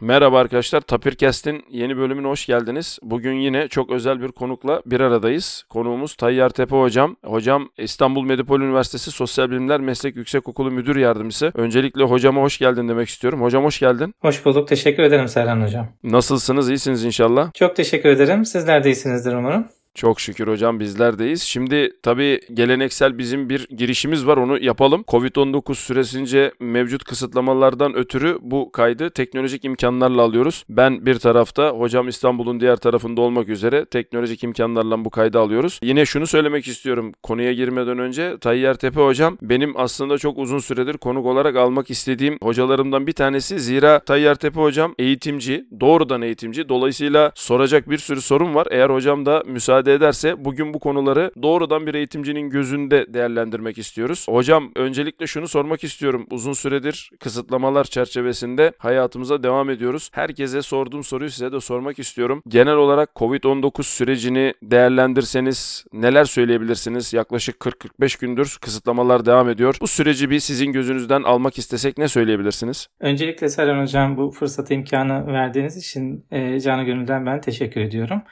Merhaba arkadaşlar, Tapirkest'in yeni bölümüne hoş geldiniz. Bugün yine çok özel bir konukla bir aradayız. Konuğumuz Tayyar Tepe Hocam. Hocam İstanbul Medipol Üniversitesi Sosyal Bilimler Meslek Yüksekokulu Müdür Yardımcısı. Öncelikle hocama hoş geldin demek istiyorum. Hocam hoş geldin. Hoş bulduk, teşekkür ederim Serhan Hocam. Nasılsınız, iyisiniz inşallah? Çok teşekkür ederim. Sizler de iyisinizdir umarım. Çok şükür hocam bizlerdeyiz. Şimdi tabii geleneksel bizim bir girişimiz var onu yapalım. Covid-19 süresince mevcut kısıtlamalardan ötürü bu kaydı teknolojik imkanlarla alıyoruz. Ben bir tarafta hocam İstanbul'un diğer tarafında olmak üzere teknolojik imkanlarla bu kaydı alıyoruz. Yine şunu söylemek istiyorum konuya girmeden önce Tayyar Tepe hocam benim aslında çok uzun süredir konuk olarak almak istediğim hocalarımdan bir tanesi. Zira Tayyar Tepe hocam eğitimci, doğrudan eğitimci. Dolayısıyla soracak bir sürü sorun var. Eğer hocam da müsaade müsaade ederse bugün bu konuları doğrudan bir eğitimcinin gözünde değerlendirmek istiyoruz. Hocam öncelikle şunu sormak istiyorum. Uzun süredir kısıtlamalar çerçevesinde hayatımıza devam ediyoruz. Herkese sorduğum soruyu size de sormak istiyorum. Genel olarak Covid-19 sürecini değerlendirseniz neler söyleyebilirsiniz? Yaklaşık 40-45 gündür kısıtlamalar devam ediyor. Bu süreci bir sizin gözünüzden almak istesek ne söyleyebilirsiniz? Öncelikle Serhan Hocam bu fırsatı imkanı verdiğiniz için e, canı gönülden ben teşekkür ediyorum.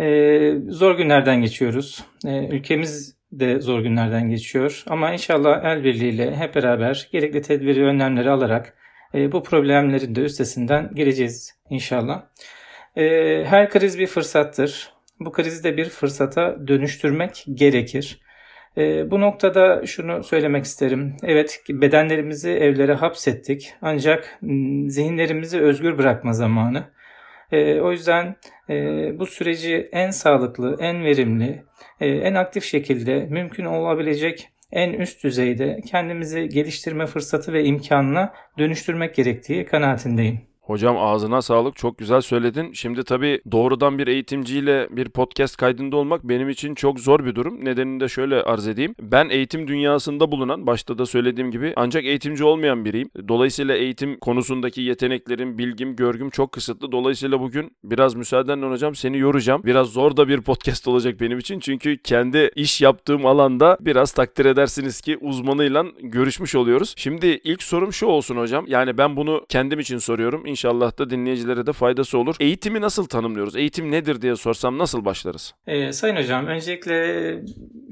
Ee, zor günlerden geçiyoruz. Ee, ülkemiz de zor günlerden geçiyor. Ama inşallah el birliğiyle hep beraber gerekli tedbiri, önlemleri alarak e, bu problemlerin de üstesinden geleceğiz inşallah. E, her kriz bir fırsattır. Bu krizi de bir fırsata dönüştürmek gerekir. E, bu noktada şunu söylemek isterim. Evet bedenlerimizi evlere hapsettik ancak zihinlerimizi özgür bırakma zamanı. E, o yüzden e, bu süreci en sağlıklı, en verimli, e, en aktif şekilde mümkün olabilecek en üst düzeyde kendimizi geliştirme fırsatı ve imkanına dönüştürmek gerektiği kanaatindeyim. Hocam ağzına sağlık. Çok güzel söyledin. Şimdi tabii doğrudan bir eğitimciyle bir podcast kaydında olmak benim için çok zor bir durum. Nedenini de şöyle arz edeyim. Ben eğitim dünyasında bulunan, başta da söylediğim gibi ancak eğitimci olmayan biriyim. Dolayısıyla eğitim konusundaki yeteneklerim, bilgim, görgüm çok kısıtlı. Dolayısıyla bugün biraz müsaadenle hocam seni yoracağım. Biraz zor da bir podcast olacak benim için. Çünkü kendi iş yaptığım alanda biraz takdir edersiniz ki uzmanıyla görüşmüş oluyoruz. Şimdi ilk sorum şu olsun hocam. Yani ben bunu kendim için soruyorum. İnşallah da dinleyicilere de faydası olur. Eğitimi nasıl tanımlıyoruz? Eğitim nedir diye sorsam nasıl başlarız? Ee, sayın hocam öncelikle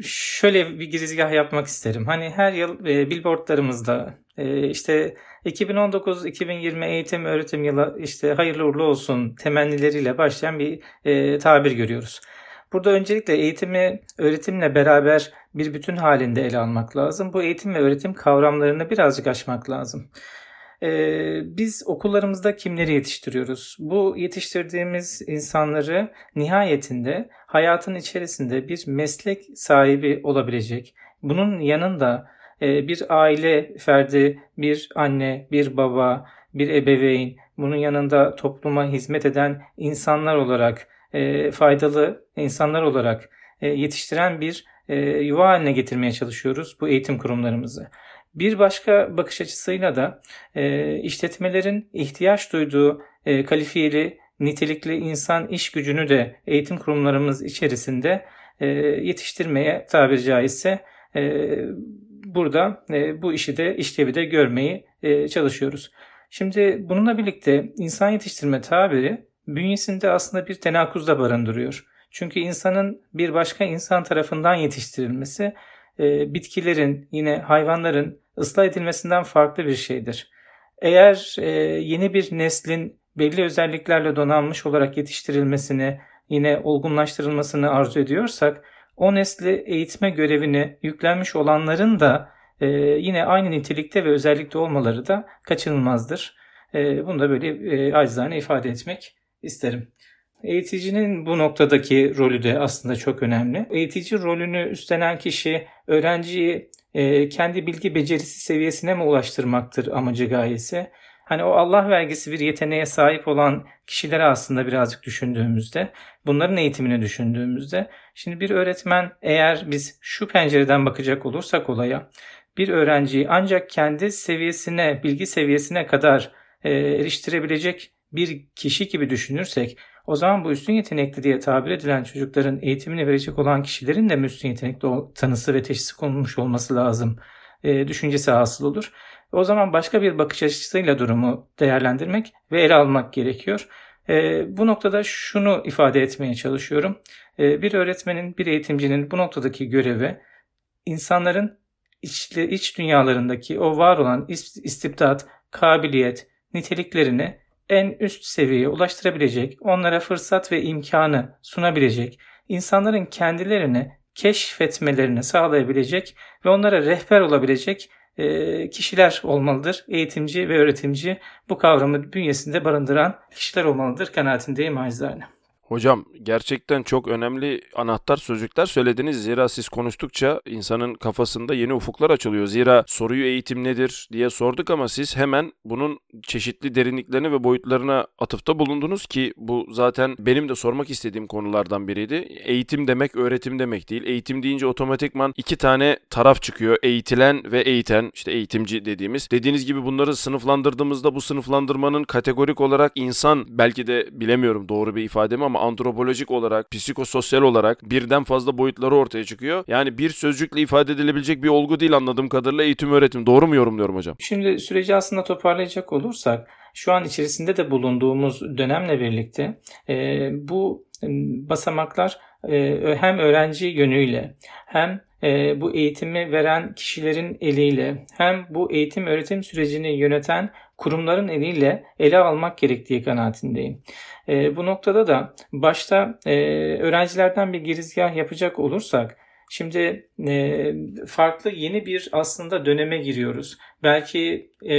şöyle bir girizgah yapmak isterim. Hani her yıl e, billboardlarımızda e, işte 2019-2020 eğitim öğretim yılı işte hayırlı uğurlu olsun temennileriyle başlayan bir e, tabir görüyoruz. Burada öncelikle eğitimi öğretimle beraber bir bütün halinde ele almak lazım. Bu eğitim ve öğretim kavramlarını birazcık açmak lazım. Ee, biz okullarımızda kimleri yetiştiriyoruz? Bu yetiştirdiğimiz insanları nihayetinde hayatın içerisinde bir meslek sahibi olabilecek. Bunun yanında e, bir aile ferdi, bir anne, bir baba, bir ebeveyn, bunun yanında topluma hizmet eden insanlar olarak, e, faydalı insanlar olarak e, yetiştiren bir e, yuva haline getirmeye çalışıyoruz bu eğitim kurumlarımızı. Bir başka bakış açısıyla da e, işletmelerin ihtiyaç duyduğu e, kalifiyeli, nitelikli insan iş gücünü de eğitim kurumlarımız içerisinde e, yetiştirmeye tabiri caizse e, burada e, bu işi de işlevi de görmeyi e, çalışıyoruz. Şimdi bununla birlikte insan yetiştirme tabiri bünyesinde aslında bir tenakuz da barındırıyor. Çünkü insanın bir başka insan tarafından yetiştirilmesi e, bitkilerin yine hayvanların ıslah edilmesinden farklı bir şeydir. Eğer e, yeni bir neslin belli özelliklerle donanmış olarak yetiştirilmesini yine olgunlaştırılmasını arzu ediyorsak o nesli eğitme görevini yüklenmiş olanların da e, yine aynı nitelikte ve özellikte olmaları da kaçınılmazdır. Bunu da böyle e, acizane ifade etmek isterim. Eğiticinin bu noktadaki rolü de aslında çok önemli. Eğitici rolünü üstlenen kişi öğrenciyi e, kendi bilgi becerisi seviyesine mi ulaştırmaktır amacı gayesi? Hani o Allah vergisi bir yeteneğe sahip olan kişilere aslında birazcık düşündüğümüzde, bunların eğitimini düşündüğümüzde, şimdi bir öğretmen eğer biz şu pencereden bakacak olursak olaya, bir öğrenciyi ancak kendi seviyesine, bilgi seviyesine kadar e, eriştirebilecek bir kişi gibi düşünürsek o zaman bu üstün yetenekli diye tabir edilen çocukların eğitimini verecek olan kişilerin de üstün yetenekli tanısı ve teşhisi konulmuş olması lazım e, düşüncesi hasıl olur. O zaman başka bir bakış açısıyla durumu değerlendirmek ve ele almak gerekiyor. E, bu noktada şunu ifade etmeye çalışıyorum. E, bir öğretmenin, bir eğitimcinin bu noktadaki görevi insanların iç, iç dünyalarındaki o var olan istibdat, kabiliyet, niteliklerini en üst seviyeye ulaştırabilecek, onlara fırsat ve imkanı sunabilecek, insanların kendilerini keşfetmelerini sağlayabilecek ve onlara rehber olabilecek e, kişiler olmalıdır. Eğitimci ve öğretimci bu kavramı bünyesinde barındıran kişiler olmalıdır kanaatindeyim acizane. Hocam gerçekten çok önemli anahtar sözcükler söylediniz. Zira siz konuştukça insanın kafasında yeni ufuklar açılıyor. Zira soruyu eğitim nedir diye sorduk ama siz hemen bunun çeşitli derinliklerine ve boyutlarına atıfta bulundunuz ki bu zaten benim de sormak istediğim konulardan biriydi. Eğitim demek öğretim demek değil. Eğitim deyince otomatikman iki tane taraf çıkıyor. Eğitilen ve eğiten işte eğitimci dediğimiz. Dediğiniz gibi bunları sınıflandırdığımızda bu sınıflandırmanın kategorik olarak insan belki de bilemiyorum doğru bir ifade mi ama antropolojik olarak, psikososyal olarak birden fazla boyutları ortaya çıkıyor. Yani bir sözcükle ifade edilebilecek bir olgu değil anladığım kadarıyla eğitim öğretim. Doğru mu yorumluyorum hocam? Şimdi süreci aslında toparlayacak olursak şu an içerisinde de bulunduğumuz dönemle birlikte e, bu basamaklar e, hem öğrenci yönüyle hem e, bu eğitimi veren kişilerin eliyle hem bu eğitim öğretim sürecini yöneten kurumların eliyle ele almak gerektiği kanaatindeyim. E, bu noktada da başta e, öğrencilerden bir girizgah yapacak olursak Şimdi e, farklı yeni bir aslında döneme giriyoruz. Belki e,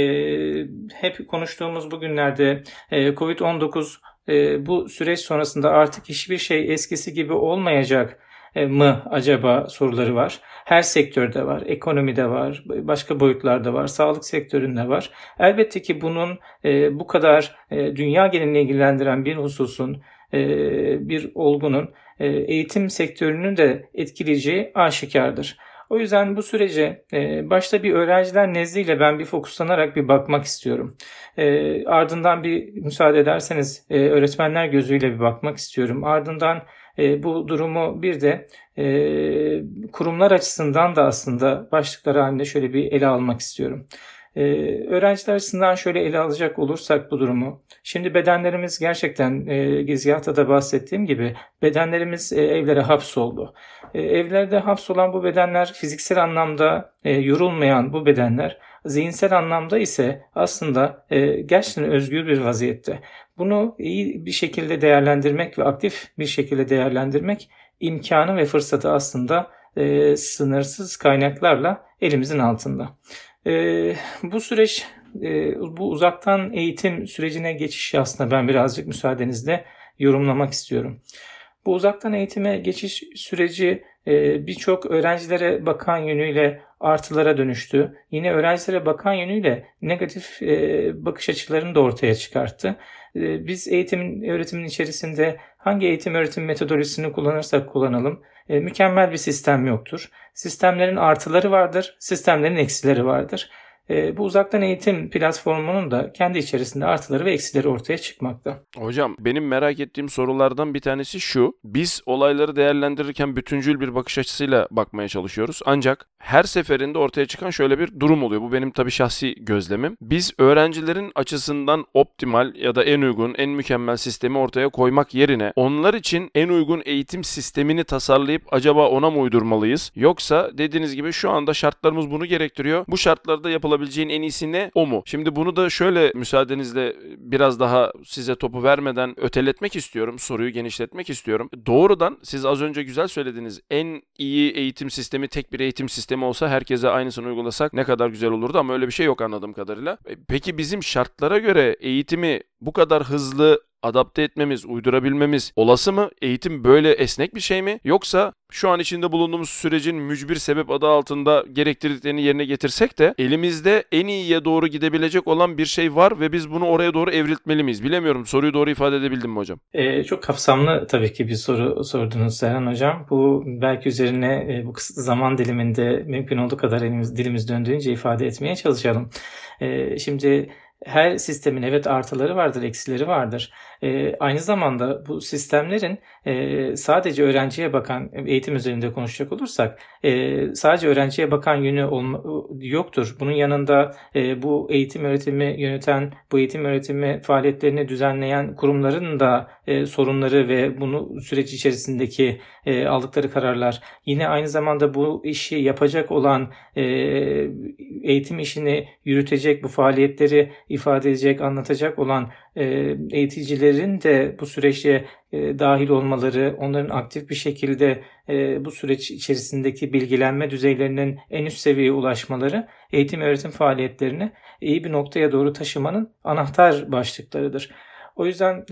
hep konuştuğumuz bugünlerde e, Covid-19 e, bu süreç sonrasında artık hiçbir şey eskisi gibi olmayacak mı acaba soruları var. Her sektörde var, ekonomide var, başka boyutlarda var, sağlık sektöründe var. Elbette ki bunun e, bu kadar e, dünya genelini ilgilendiren bir hususun, bir olgunun eğitim sektörünü de etkileyeceği aşikardır. O yüzden bu sürece başta bir öğrenciler nezdiyle ben bir fokuslanarak bir bakmak istiyorum. Ardından bir müsaade ederseniz öğretmenler gözüyle bir bakmak istiyorum. Ardından e, bu durumu bir de e, kurumlar açısından da aslında başlıkları halinde şöyle bir ele almak istiyorum. Ee, öğrenciler açısından şöyle ele alacak olursak bu durumu. Şimdi bedenlerimiz gerçekten e, gizgahta da bahsettiğim gibi bedenlerimiz e, evlere hapsoldu. E, evlerde hapsolan bu bedenler fiziksel anlamda e, yorulmayan bu bedenler zihinsel anlamda ise aslında e, gerçekten özgür bir vaziyette. Bunu iyi bir şekilde değerlendirmek ve aktif bir şekilde değerlendirmek imkanı ve fırsatı aslında e, sınırsız kaynaklarla elimizin altında. E, bu süreç e, bu uzaktan eğitim sürecine geçiş aslında ben birazcık müsaadenizle yorumlamak istiyorum. Bu uzaktan eğitime geçiş süreci e, birçok öğrencilere bakan yönüyle artılara dönüştü. Yine öğrencilere bakan yönüyle negatif e, bakış açılarını da ortaya çıkarttı. E, biz eğitimin, öğretimin içerisinde hangi eğitim öğretim metodolojisini kullanırsak kullanalım mükemmel bir sistem yoktur. Sistemlerin artıları vardır, sistemlerin eksileri vardır. E, bu uzaktan eğitim platformunun da kendi içerisinde artıları ve eksileri ortaya çıkmakta. Hocam benim merak ettiğim sorulardan bir tanesi şu. Biz olayları değerlendirirken bütüncül bir bakış açısıyla bakmaya çalışıyoruz. Ancak her seferinde ortaya çıkan şöyle bir durum oluyor. Bu benim tabii şahsi gözlemim. Biz öğrencilerin açısından optimal ya da en uygun, en mükemmel sistemi ortaya koymak yerine onlar için en uygun eğitim sistemini tasarlayıp acaba ona mı uydurmalıyız? Yoksa dediğiniz gibi şu anda şartlarımız bunu gerektiriyor. Bu şartlarda yapılabilir yapabileceğin en iyisi ne? O mu? Şimdi bunu da şöyle müsaadenizle biraz daha size topu vermeden öteletmek istiyorum. Soruyu genişletmek istiyorum. Doğrudan siz az önce güzel söylediniz. En iyi eğitim sistemi tek bir eğitim sistemi olsa herkese aynısını uygulasak ne kadar güzel olurdu ama öyle bir şey yok anladığım kadarıyla. E, peki bizim şartlara göre eğitimi bu kadar hızlı adapte etmemiz, uydurabilmemiz olası mı? Eğitim böyle esnek bir şey mi? Yoksa şu an içinde bulunduğumuz sürecin mücbir sebep adı altında gerektirdiklerini yerine getirsek de elimizde en iyiye doğru gidebilecek olan bir şey var ve biz bunu oraya doğru evriltmeli miyiz? Bilemiyorum. Soruyu doğru ifade edebildim mi hocam? Ee, çok kapsamlı tabii ki bir soru sordunuz Serhan hocam. Bu belki üzerine e, bu kısıtlı zaman diliminde mümkün olduğu kadar elimiz dilimiz döndüğünce ifade etmeye çalışalım. E, şimdi her sistemin evet artıları vardır, eksileri vardır. E, aynı zamanda bu sistemlerin e, sadece öğrenciye bakan, eğitim üzerinde konuşacak olursak, e, sadece öğrenciye bakan yönü olma, yoktur. Bunun yanında e, bu eğitim öğretimi yöneten, bu eğitim öğretimi faaliyetlerini düzenleyen kurumların da e, sorunları ve bunu süreç içerisindeki e, aldıkları kararlar, yine aynı zamanda bu işi yapacak olan e, eğitim işini yürütecek, bu faaliyetleri ifade edecek, anlatacak olan e, eğiticilerin de bu süreçte dahil olmaları, onların aktif bir şekilde bu süreç içerisindeki bilgilenme düzeylerinin en üst seviyeye ulaşmaları eğitim öğretim faaliyetlerini iyi bir noktaya doğru taşımanın anahtar başlıklarıdır. O yüzden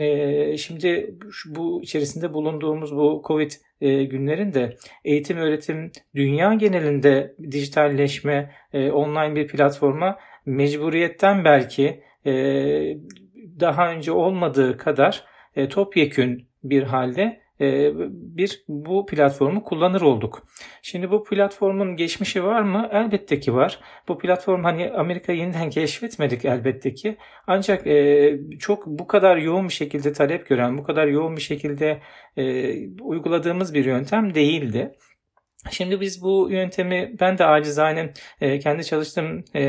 şimdi bu içerisinde bulunduğumuz bu Covid günlerinde eğitim öğretim dünya genelinde dijitalleşme, online bir platforma mecburiyetten belki daha önce olmadığı kadar e, topyekün bir halde e, bir bu platformu kullanır olduk. Şimdi bu platformun geçmişi var mı? Elbette ki var. Bu platform hani Amerika yeniden keşfetmedik elbette ki. Ancak e, çok bu kadar yoğun bir şekilde talep gören, bu kadar yoğun bir şekilde e, uyguladığımız bir yöntem değildi. Şimdi biz bu yöntemi ben de acizane e, kendi çalıştığım e,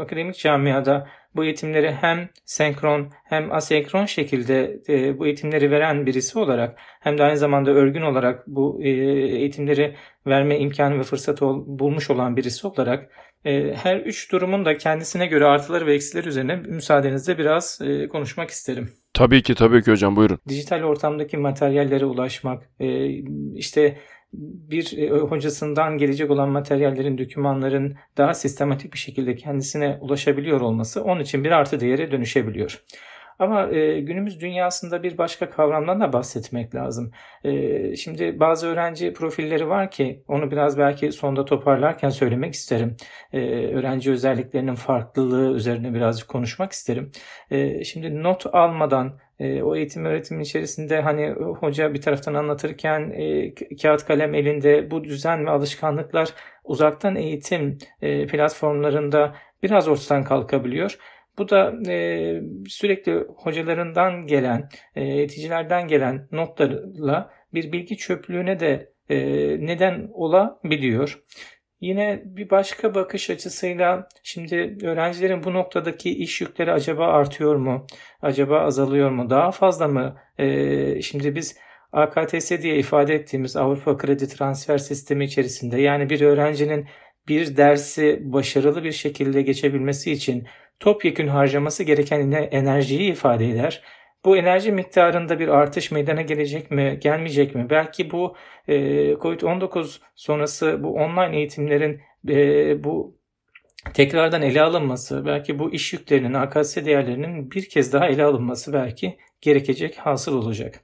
akademik camiada bu eğitimleri hem senkron hem asenkron şekilde e, bu eğitimleri veren birisi olarak hem de aynı zamanda örgün olarak bu e, eğitimleri verme imkanı ve fırsatı ol, bulmuş olan birisi olarak e, her üç durumun da kendisine göre artıları ve eksileri üzerine müsaadenizle biraz e, konuşmak isterim. Tabii ki tabii ki hocam buyurun. Dijital ortamdaki materyallere ulaşmak, e, işte bir e, hocasından gelecek olan materyallerin, dokümanların daha sistematik bir şekilde kendisine ulaşabiliyor olması onun için bir artı değere dönüşebiliyor. Ama e, günümüz dünyasında bir başka kavramdan da bahsetmek lazım. E, şimdi bazı öğrenci profilleri var ki onu biraz belki sonda toparlarken söylemek isterim. E, öğrenci özelliklerinin farklılığı üzerine birazcık konuşmak isterim. E, şimdi not almadan e, o eğitim öğretimin içerisinde hani hoca bir taraftan anlatırken e, kağıt kalem elinde bu düzen ve alışkanlıklar uzaktan eğitim e, platformlarında biraz ortadan kalkabiliyor. Bu da e, sürekli hocalarından gelen, e, eğiticilerden gelen notlarla bir bilgi çöplüğüne de e, neden olabiliyor. Yine bir başka bakış açısıyla şimdi öğrencilerin bu noktadaki iş yükleri acaba artıyor mu? Acaba azalıyor mu? Daha fazla mı? Ee, şimdi biz AKTS diye ifade ettiğimiz Avrupa Kredi Transfer Sistemi içerisinde yani bir öğrencinin bir dersi başarılı bir şekilde geçebilmesi için topyekün harcaması gereken enerjiyi ifade eder. Bu enerji miktarında bir artış meydana gelecek mi, gelmeyecek mi? Belki bu e, COVID-19 sonrası bu online eğitimlerin e, bu tekrardan ele alınması, belki bu iş yüklerinin, AKS değerlerinin bir kez daha ele alınması belki gerekecek, hasıl olacak.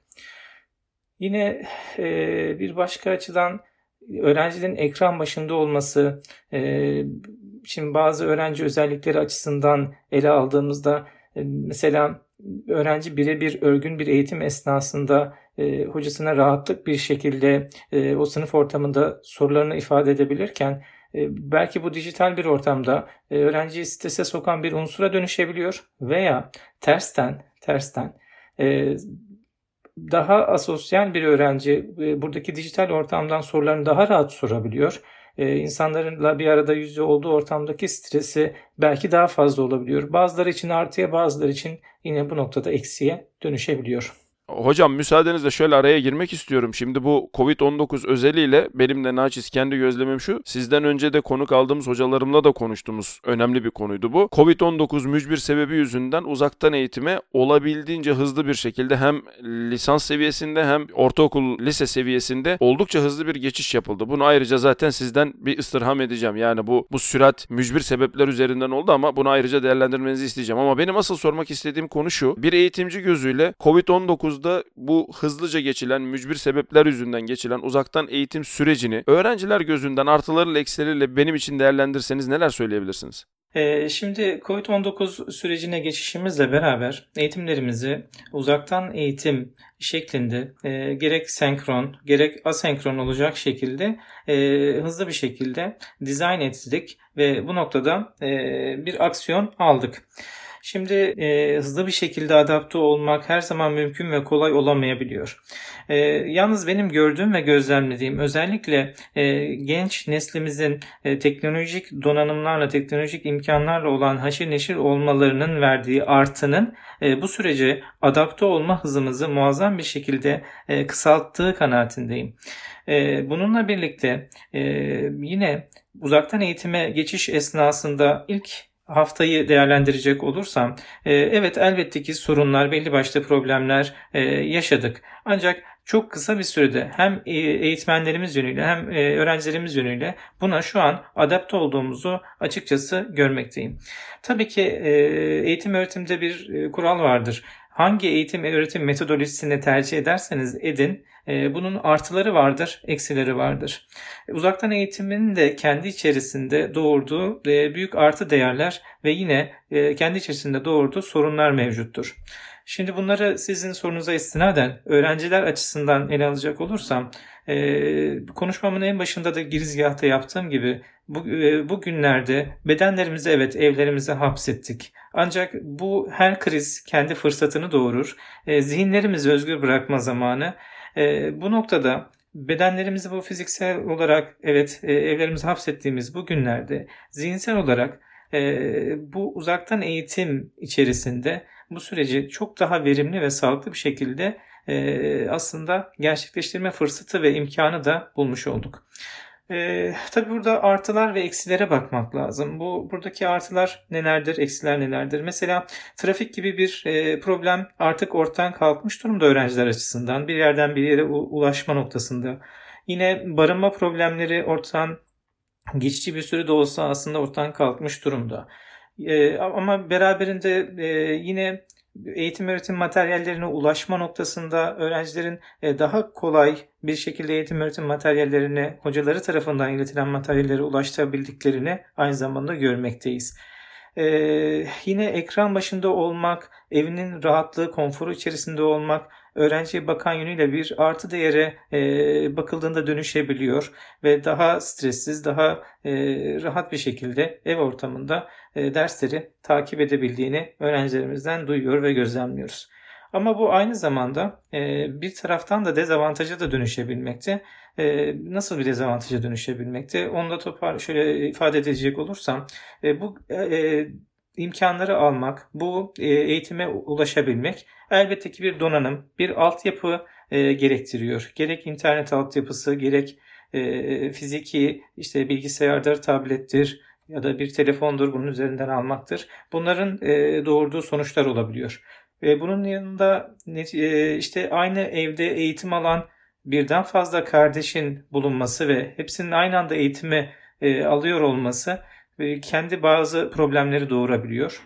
Yine e, bir başka açıdan öğrencilerin ekran başında olması, e, şimdi bazı öğrenci özellikleri açısından ele aldığımızda e, mesela öğrenci birebir örgün bir eğitim esnasında e, hocasına rahatlık bir şekilde e, o sınıf ortamında sorularını ifade edebilirken e, belki bu dijital bir ortamda e, öğrenciyi strese sokan bir unsura dönüşebiliyor veya tersten tersten e, daha asosyal bir öğrenci e, buradaki dijital ortamdan sorularını daha rahat sorabiliyor e, insanlarla bir arada yüzde olduğu ortamdaki stresi belki daha fazla olabiliyor. Bazıları için artıya bazıları için yine bu noktada eksiye dönüşebiliyor. Hocam müsaadenizle şöyle araya girmek istiyorum. Şimdi bu Covid-19 özeliyle benim de naçiz kendi gözlemim şu. Sizden önce de konuk aldığımız hocalarımla da konuştuğumuz önemli bir konuydu bu. Covid-19 mücbir sebebi yüzünden uzaktan eğitime olabildiğince hızlı bir şekilde hem lisans seviyesinde hem ortaokul lise seviyesinde oldukça hızlı bir geçiş yapıldı. Bunu ayrıca zaten sizden bir ıstirham edeceğim. Yani bu bu sürat mücbir sebepler üzerinden oldu ama bunu ayrıca değerlendirmenizi isteyeceğim. Ama benim asıl sormak istediğim konu şu. Bir eğitimci gözüyle Covid-19 19'da bu hızlıca geçilen, mücbir sebepler yüzünden geçilen uzaktan eğitim sürecini öğrenciler gözünden artılarıyla eksileriyle benim için değerlendirseniz neler söyleyebilirsiniz? Ee, şimdi COVID-19 sürecine geçişimizle beraber eğitimlerimizi uzaktan eğitim şeklinde e, gerek senkron gerek asenkron olacak şekilde e, hızlı bir şekilde dizayn ettik ve bu noktada e, bir aksiyon aldık. Şimdi e, hızlı bir şekilde adapte olmak her zaman mümkün ve kolay olamayabiliyor. E, yalnız benim gördüğüm ve gözlemlediğim özellikle e, genç neslimizin e, teknolojik donanımlarla, teknolojik imkanlarla olan haşir neşir olmalarının verdiği artının e, bu sürece adapte olma hızımızı muazzam bir şekilde e, kısalttığı kanaatindeyim. E, bununla birlikte e, yine uzaktan eğitime geçiş esnasında ilk haftayı değerlendirecek olursam e, evet elbette ki sorunlar belli başlı problemler e, yaşadık. Ancak çok kısa bir sürede hem e, eğitmenlerimiz yönüyle hem öğrencilerimiz yönüyle buna şu an adapte olduğumuzu açıkçası görmekteyim. Tabii ki eğitim öğretimde bir kural vardır. Hangi eğitim öğretim metodolojisini tercih ederseniz edin bunun artıları vardır, eksileri vardır. Uzaktan eğitimin de kendi içerisinde doğurduğu büyük artı değerler ve yine kendi içerisinde doğurduğu sorunlar mevcuttur. Şimdi bunları sizin sorunuza istinaden öğrenciler açısından ele alacak olursam e, konuşmamın en başında da girizgahta yaptığım gibi bu, e, bu günlerde bedenlerimizi evet evlerimize hapsettik. Ancak bu her kriz kendi fırsatını doğurur. E, zihinlerimizi özgür bırakma zamanı. E, bu noktada bedenlerimizi bu fiziksel olarak evet e, evlerimize hapsettiğimiz bu günlerde zihinsel olarak bu uzaktan eğitim içerisinde bu süreci çok daha verimli ve sağlıklı bir şekilde aslında gerçekleştirme fırsatı ve imkanı da bulmuş olduk. E, tabii burada artılar ve eksilere bakmak lazım. Bu buradaki artılar nelerdir, eksiler nelerdir? Mesela trafik gibi bir e, problem artık ortadan kalkmış durumda öğrenciler açısından. Bir yerden bir yere ulaşma noktasında. Yine barınma problemleri ortadan geçici bir süre de olsa aslında ortadan kalkmış durumda. E, ama beraberinde e, yine eğitim öğretim materyallerine ulaşma noktasında öğrencilerin e, daha kolay bir şekilde eğitim öğretim materyallerine hocaları tarafından iletilen materyallere ulaştırabildiklerini aynı zamanda görmekteyiz. Ee, yine ekran başında olmak, evinin rahatlığı, konforu içerisinde olmak öğrenciye bakan yönüyle bir artı değere e, bakıldığında dönüşebiliyor ve daha stressiz, daha e, rahat bir şekilde ev ortamında e, dersleri takip edebildiğini öğrencilerimizden duyuyor ve gözlemliyoruz. Ama bu aynı zamanda e, bir taraftan da dezavantaja da dönüşebilmekte. E, nasıl bir dezavantaja dönüşebilmekte? Onu da topar şöyle ifade edecek olursam e, bu e, imkanları almak, bu e, eğitime ulaşabilmek elbette ki bir donanım, bir altyapı e, gerektiriyor. Gerek internet altyapısı, gerek e, fiziki işte bilgisayardır, tablettir ya da bir telefondur bunun üzerinden almaktır. Bunların doğurduğu sonuçlar olabiliyor. Ve bunun yanında işte aynı evde eğitim alan birden fazla kardeşin bulunması ve hepsinin aynı anda eğitimi alıyor olması kendi bazı problemleri doğurabiliyor.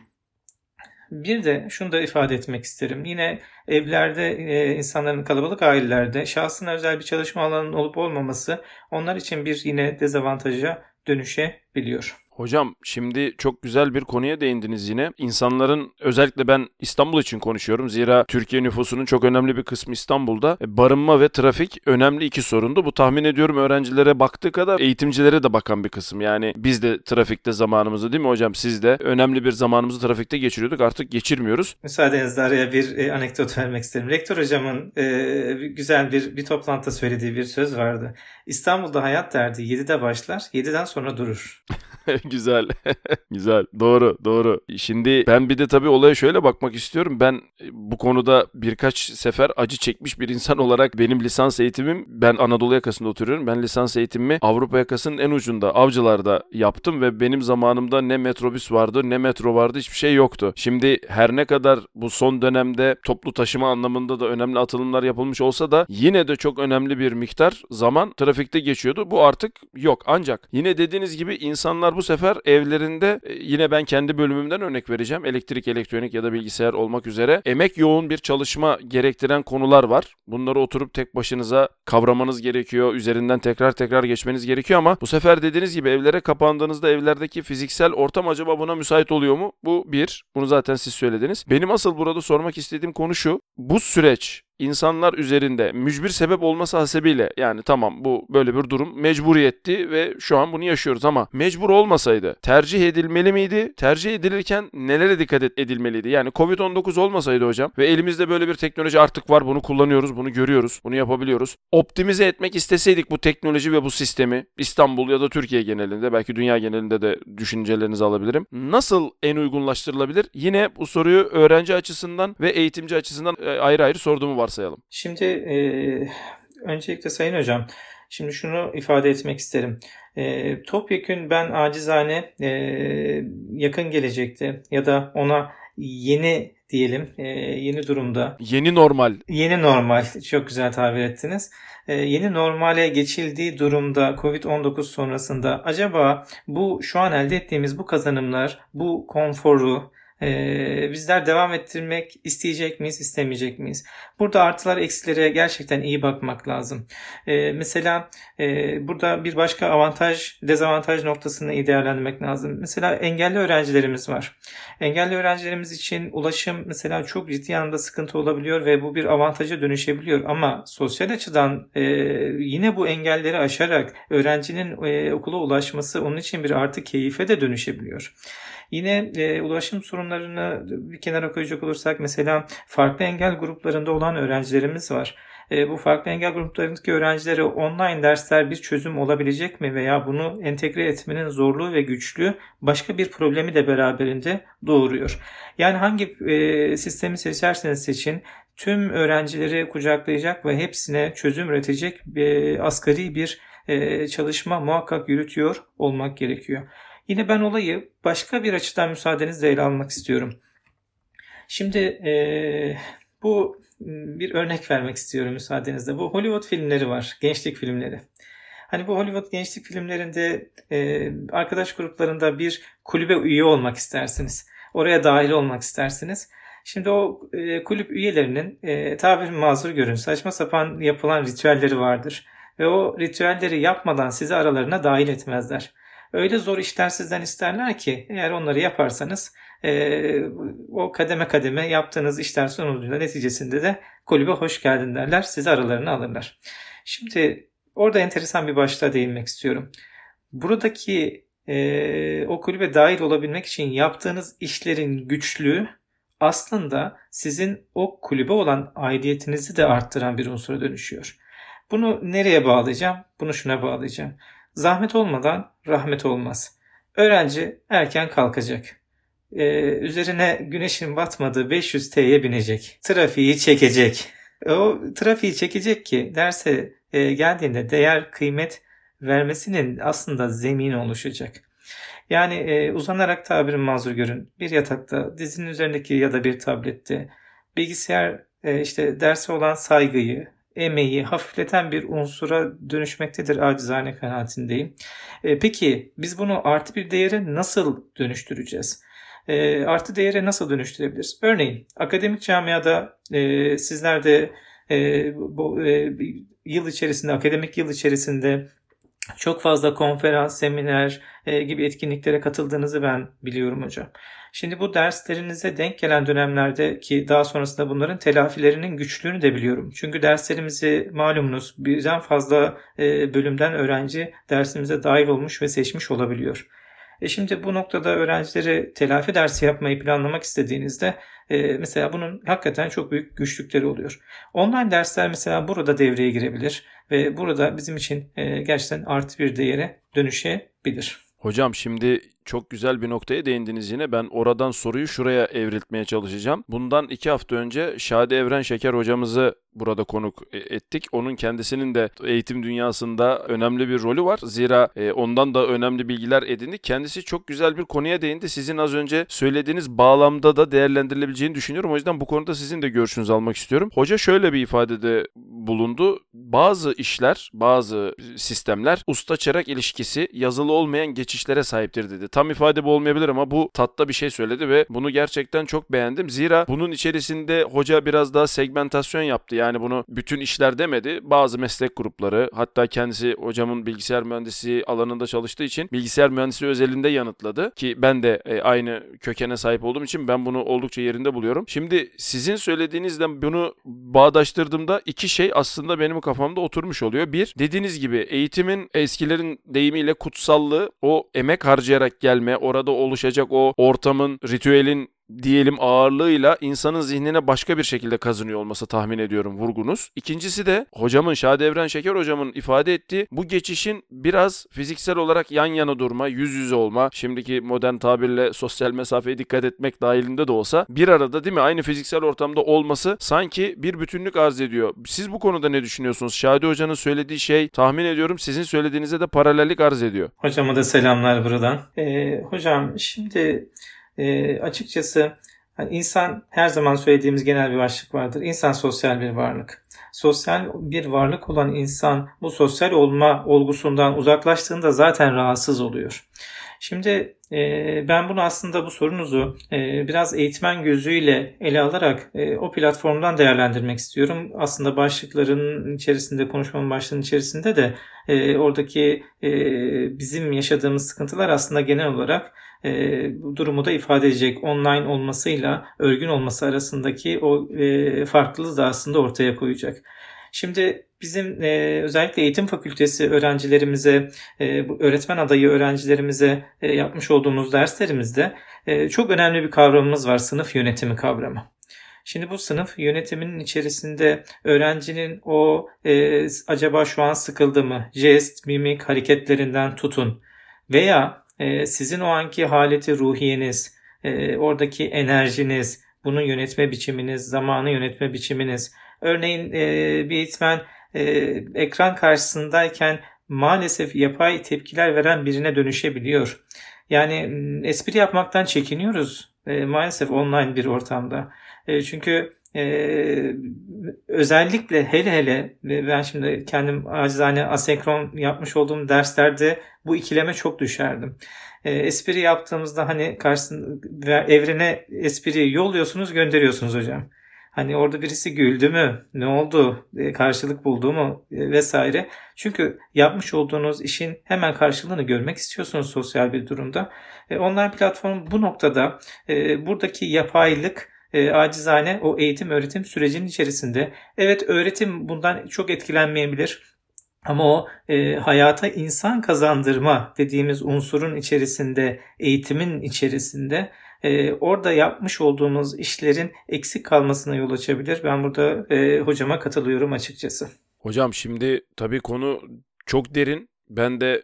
Bir de şunu da ifade etmek isterim. Yine evlerde e, insanların kalabalık ailelerde şahsına özel bir çalışma alanının olup olmaması onlar için bir yine dezavantaja dönüşebiliyor. Hocam şimdi çok güzel bir konuya değindiniz yine. İnsanların özellikle ben İstanbul için konuşuyorum. Zira Türkiye nüfusunun çok önemli bir kısmı İstanbul'da. E, barınma ve trafik önemli iki sorundu. Bu tahmin ediyorum öğrencilere baktığı kadar eğitimcilere de bakan bir kısım. Yani biz de trafikte zamanımızı değil mi hocam? Siz de önemli bir zamanımızı trafikte geçiriyorduk. Artık geçirmiyoruz. Müsaadenizle araya bir e, anekdot vermek isterim. Rektör hocamın e, güzel bir bir toplantıda söylediği bir söz vardı. İstanbul'da hayat derdi 7'de başlar, 7'den sonra durur. Güzel. Güzel. Doğru, doğru. Şimdi ben bir de tabii olaya şöyle bakmak istiyorum. Ben e, bu konuda birkaç sefer acı çekmiş bir insan olarak benim lisans eğitimim ben Anadolu yakasında oturuyorum. Ben lisans eğitimimi Avrupa yakasının en ucunda Avcılar'da yaptım ve benim zamanımda ne metrobüs vardı ne metro vardı hiçbir şey yoktu. Şimdi her ne kadar bu son dönemde toplu taşıma anlamında da önemli atılımlar yapılmış olsa da yine de çok önemli bir miktar zaman trafikte geçiyordu. Bu artık yok. Ancak yine dediğiniz gibi insanlar bu sefer evlerinde e, yine ben kendi bölümümden örnek vereceğim. Elektrik, elektronik ya da bilgisayar olmak üzere emek yoğun bir çalışma gerektiren konular var. Bunları oturup tek başınıza kavramanız gerekiyor. Üzerinden tekrar tekrar geçmeniz gerekiyor ama bu sefer dediğiniz gibi evlere kapandığınızda evlerdeki fiziksel ortam acaba buna müsait oluyor mu? Bu bir. Bunu zaten siz söylediniz. Benim asıl burada sormak istediğim konu şu. Bu süreç insanlar üzerinde mücbir sebep olması hasebiyle yani tamam bu böyle bir durum mecburiyetti ve şu an bunu yaşıyoruz ama mecbur olmasaydı tercih edilmeli miydi? Tercih edilirken nelere dikkat edilmeliydi? Yani Covid-19 olmasaydı hocam ve elimizde böyle bir teknoloji artık var bunu kullanıyoruz, bunu görüyoruz, bunu yapabiliyoruz. Optimize etmek isteseydik bu teknoloji ve bu sistemi İstanbul ya da Türkiye genelinde belki dünya genelinde de düşüncelerinizi alabilirim. Nasıl en uygunlaştırılabilir? Yine bu soruyu öğrenci açısından ve eğitimci açısından e, ayrı ayrı sorduğumu varsayalım. Şimdi e, öncelikle Sayın Hocam Şimdi şunu ifade etmek isterim. E, topyekün ben acizane e, yakın gelecekte ya da ona yeni diyelim e, yeni durumda. Yeni normal. Yeni normal çok güzel tabir ettiniz. E, yeni normale geçildiği durumda Covid-19 sonrasında acaba bu şu an elde ettiğimiz bu kazanımlar, bu konforu, ee, bizler devam ettirmek isteyecek miyiz, istemeyecek miyiz? Burada artılar eksilere gerçekten iyi bakmak lazım. Ee, mesela e, burada bir başka avantaj, dezavantaj noktasını iyi değerlendirmek lazım. Mesela engelli öğrencilerimiz var. Engelli öğrencilerimiz için ulaşım mesela çok ciddi anlamda sıkıntı olabiliyor ve bu bir avantaja dönüşebiliyor. Ama sosyal açıdan e, yine bu engelleri aşarak öğrencinin e, okula ulaşması onun için bir artı keyfe de dönüşebiliyor. Yine e, ulaşım sorunlarını bir kenara koyacak olursak mesela farklı engel gruplarında olan öğrencilerimiz var. E, bu farklı engel gruplarındaki öğrencilere online dersler bir çözüm olabilecek mi veya bunu entegre etmenin zorluğu ve güçlüğü başka bir problemi de beraberinde doğuruyor. Yani hangi e, sistemi seçerseniz seçin tüm öğrencileri kucaklayacak ve hepsine çözüm üretecek bir asgari bir e, çalışma muhakkak yürütüyor olmak gerekiyor. Yine ben olayı başka bir açıdan müsaadenizle ele almak istiyorum. Şimdi e, bu bir örnek vermek istiyorum müsaadenizle. Bu Hollywood filmleri var, gençlik filmleri. Hani bu Hollywood gençlik filmlerinde e, arkadaş gruplarında bir kulübe üye olmak istersiniz. Oraya dahil olmak istersiniz. Şimdi o e, kulüp üyelerinin e, tabiri mazur görün saçma sapan yapılan ritüelleri vardır. Ve o ritüelleri yapmadan sizi aralarına dahil etmezler öyle zor işler sizden isterler ki eğer onları yaparsanız e, o kademe kademe yaptığınız işler sonucunda neticesinde de kulübe hoş geldin derler. Sizi aralarına alırlar. Şimdi orada enteresan bir başlığa değinmek istiyorum. Buradaki e, o kulübe dahil olabilmek için yaptığınız işlerin güçlüğü aslında sizin o kulübe olan aidiyetinizi de arttıran bir unsura dönüşüyor. Bunu nereye bağlayacağım? Bunu şuna bağlayacağım. Zahmet olmadan rahmet olmaz. Öğrenci erken kalkacak. Ee, üzerine güneşin batmadığı 500 T'ye binecek. Trafiği çekecek. O trafiği çekecek ki derse e, geldiğinde değer kıymet vermesinin aslında zemin oluşacak. Yani e, uzanarak tabirin mazur görün. Bir yatakta, dizinin üzerindeki ya da bir tablette bilgisayar e, işte derse olan saygıyı, emeği hafifleten bir unsura dönüşmektedir acizane kanaatindeyim. E, peki biz bunu artı bir değere nasıl dönüştüreceğiz? E, artı değere nasıl dönüştürebiliriz? Örneğin akademik camiada e, sizler de e, bu e, yıl içerisinde, akademik yıl içerisinde çok fazla konferans, seminer e, gibi etkinliklere katıldığınızı ben biliyorum hocam. Şimdi bu derslerinize denk gelen dönemlerde ki daha sonrasında bunların telafilerinin güçlüğünü de biliyorum. Çünkü derslerimizi malumunuz birden fazla e, bölümden öğrenci dersimize dahil olmuş ve seçmiş olabiliyor. E şimdi bu noktada öğrencileri telafi dersi yapmayı planlamak istediğinizde e, mesela bunun hakikaten çok büyük güçlükleri oluyor. Online dersler mesela burada devreye girebilir ve burada bizim için e, gerçekten artı bir değere dönüşebilir. Hocam şimdi çok güzel bir noktaya değindiniz yine. Ben oradan soruyu şuraya evriltmeye çalışacağım. Bundan iki hafta önce Şadi Evren Şeker hocamızı burada konuk e, ettik. Onun kendisinin de eğitim dünyasında önemli bir rolü var. Zira e, ondan da önemli bilgiler edindik. Kendisi çok güzel bir konuya değindi. Sizin az önce söylediğiniz bağlamda da değerlendirilebileceğini düşünüyorum. O yüzden bu konuda sizin de görüşünüzü almak istiyorum. Hoca şöyle bir ifadede bulundu. bazı işler, bazı sistemler usta çırak ilişkisi yazılı olmayan geçişlere sahiptir dedi. Tam ifade bu olmayabilir ama bu tatta bir şey söyledi ve bunu gerçekten çok beğendim. Zira bunun içerisinde hoca biraz daha segmentasyon yaptı. Yani bunu bütün işler demedi. Bazı meslek grupları hatta kendisi hocamın bilgisayar mühendisi alanında çalıştığı için bilgisayar mühendisi özelinde yanıtladı ki ben de e, aynı kökene sahip olduğum için ben bunu oldukça yerinde buluyorum. Şimdi sizin söylediğinizden bunu bağdaştırdığımda iki şey aslında benim kafamda oturmuş oluyor. Bir, dediğiniz gibi eğitimin eskilerin deyimiyle kutsallığı, o emek harcayarak gelme, orada oluşacak o ortamın, ritüelin diyelim ağırlığıyla insanın zihnine başka bir şekilde kazınıyor olması tahmin ediyorum vurgunuz. İkincisi de hocamın Şadi Evren Şeker hocamın ifade ettiği bu geçişin biraz fiziksel olarak yan yana durma, yüz yüze olma, şimdiki modern tabirle sosyal mesafeye dikkat etmek dahilinde de olsa bir arada değil mi aynı fiziksel ortamda olması sanki bir bütünlük arz ediyor. Siz bu konuda ne düşünüyorsunuz? Şadi hocanın söylediği şey tahmin ediyorum sizin söylediğinize de paralellik arz ediyor. Hocama da selamlar buradan. Ee, hocam şimdi e, açıkçası hani insan her zaman söylediğimiz genel bir başlık vardır. İnsan sosyal bir varlık. Sosyal bir varlık olan insan bu sosyal olma olgusundan uzaklaştığında zaten rahatsız oluyor. Şimdi ben bunu aslında bu sorunuzu e, biraz eğitmen gözüyle ele alarak e, o platformdan değerlendirmek istiyorum. Aslında başlıkların içerisinde, konuşmamın başlığının içerisinde de e, oradaki bizim yaşadığımız sıkıntılar aslında genel olarak bu durumu da ifade edecek. Online olmasıyla örgün olması arasındaki o farklılığı da aslında ortaya koyacak. Şimdi bizim e, özellikle eğitim fakültesi öğrencilerimize, e, öğretmen adayı öğrencilerimize e, yapmış olduğumuz derslerimizde e, çok önemli bir kavramımız var, sınıf yönetimi kavramı. Şimdi bu sınıf yönetiminin içerisinde öğrencinin o e, acaba şu an sıkıldı mı, jest, mimik hareketlerinden tutun veya e, sizin o anki haleti ruhiyeniz, e, oradaki enerjiniz, bunu yönetme biçiminiz, zamanı yönetme biçiminiz. Örneğin e, bir eğitmen e, ekran karşısındayken maalesef yapay tepkiler veren birine dönüşebiliyor. Yani espri yapmaktan çekiniyoruz e, maalesef online bir ortamda. E, çünkü ee, özellikle hele hele ben şimdi kendim acizane asenkron yapmış olduğum derslerde bu ikileme çok düşerdim. Ee, espri yaptığımızda hani karşısında evrene espriyi yolluyorsunuz gönderiyorsunuz hocam. Hani orada birisi güldü mü? Ne oldu? E, karşılık buldu mu? E, vesaire. Çünkü yapmış olduğunuz işin hemen karşılığını görmek istiyorsunuz sosyal bir durumda. E, online platform bu noktada buradaki yapaylık e, acizane o eğitim öğretim sürecinin içerisinde evet öğretim bundan çok etkilenmeyebilir. Ama o e, hayata insan kazandırma dediğimiz unsurun içerisinde, eğitimin içerisinde e, orada yapmış olduğumuz işlerin eksik kalmasına yol açabilir. Ben burada e, hocama katılıyorum açıkçası. Hocam şimdi tabii konu çok derin. Ben de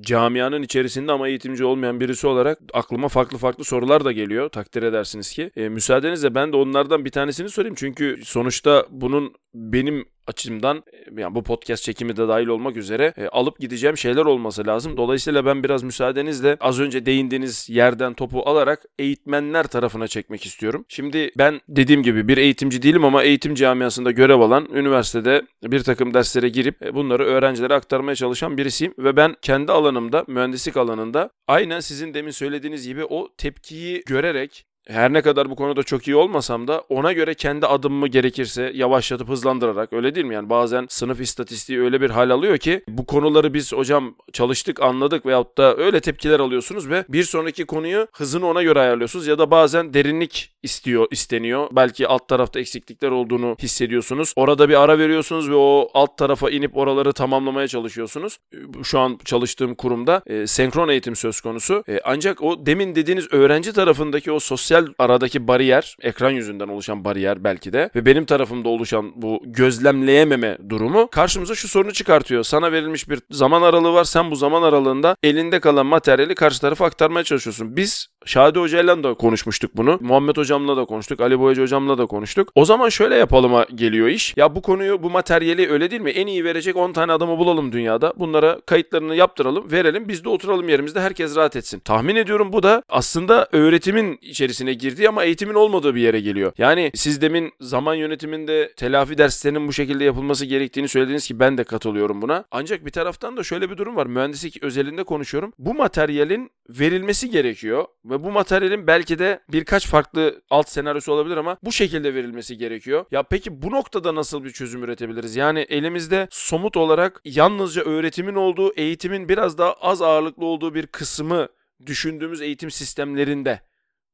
camianın içerisinde ama eğitimci olmayan birisi olarak aklıma farklı farklı sorular da geliyor. Takdir edersiniz ki. E, müsaadenizle ben de onlardan bir tanesini sorayım. Çünkü sonuçta bunun benim açımdan e, yani bu podcast çekimi de dahil olmak üzere e, alıp gideceğim şeyler olması lazım. Dolayısıyla ben biraz müsaadenizle az önce değindiğiniz yerden topu alarak eğitmenler tarafına çekmek istiyorum. Şimdi ben dediğim gibi bir eğitimci değilim ama eğitim camiasında görev alan, üniversitede bir takım derslere girip e, bunları öğrencilere aktarmaya çalışan birisiyim ve ben kendi alanımda, mühendislik alanında aynen sizin demin söylediğiniz gibi o tepkiyi görerek her ne kadar bu konuda çok iyi olmasam da ona göre kendi adımımı gerekirse yavaşlatıp hızlandırarak öyle değil mi? Yani bazen sınıf istatistiği öyle bir hal alıyor ki bu konuları biz hocam çalıştık anladık veyahut da öyle tepkiler alıyorsunuz ve bir sonraki konuyu hızını ona göre ayarlıyorsunuz ya da bazen derinlik istiyor isteniyor. Belki alt tarafta eksiklikler olduğunu hissediyorsunuz. Orada bir ara veriyorsunuz ve o alt tarafa inip oraları tamamlamaya çalışıyorsunuz. Şu an çalıştığım kurumda e, senkron eğitim söz konusu. E, ancak o demin dediğiniz öğrenci tarafındaki o sosyal aradaki bariyer, ekran yüzünden oluşan bariyer belki de ve benim tarafımda oluşan bu gözlemleyememe durumu karşımıza şu sorunu çıkartıyor. Sana verilmiş bir zaman aralığı var. Sen bu zaman aralığında elinde kalan materyali karşı tarafa aktarmaya çalışıyorsun. Biz Şadi Hoca'yla da konuşmuştuk bunu. Muhammed Hocam'la da konuştuk. Ali Boyacı Hocam'la da konuştuk. O zaman şöyle yapalıma geliyor iş. Ya bu konuyu, bu materyali öyle değil mi? En iyi verecek 10 tane adamı bulalım dünyada. Bunlara kayıtlarını yaptıralım, verelim. Biz de oturalım yerimizde herkes rahat etsin. Tahmin ediyorum bu da aslında öğretimin içerisine içine girdiği ama eğitimin olmadığı bir yere geliyor. Yani siz demin zaman yönetiminde telafi derslerinin bu şekilde yapılması gerektiğini söylediniz ki ben de katılıyorum buna. Ancak bir taraftan da şöyle bir durum var. Mühendislik özelinde konuşuyorum. Bu materyalin verilmesi gerekiyor ve bu materyalin belki de birkaç farklı alt senaryosu olabilir ama bu şekilde verilmesi gerekiyor. Ya peki bu noktada nasıl bir çözüm üretebiliriz? Yani elimizde somut olarak yalnızca öğretimin olduğu, eğitimin biraz daha az ağırlıklı olduğu bir kısmı düşündüğümüz eğitim sistemlerinde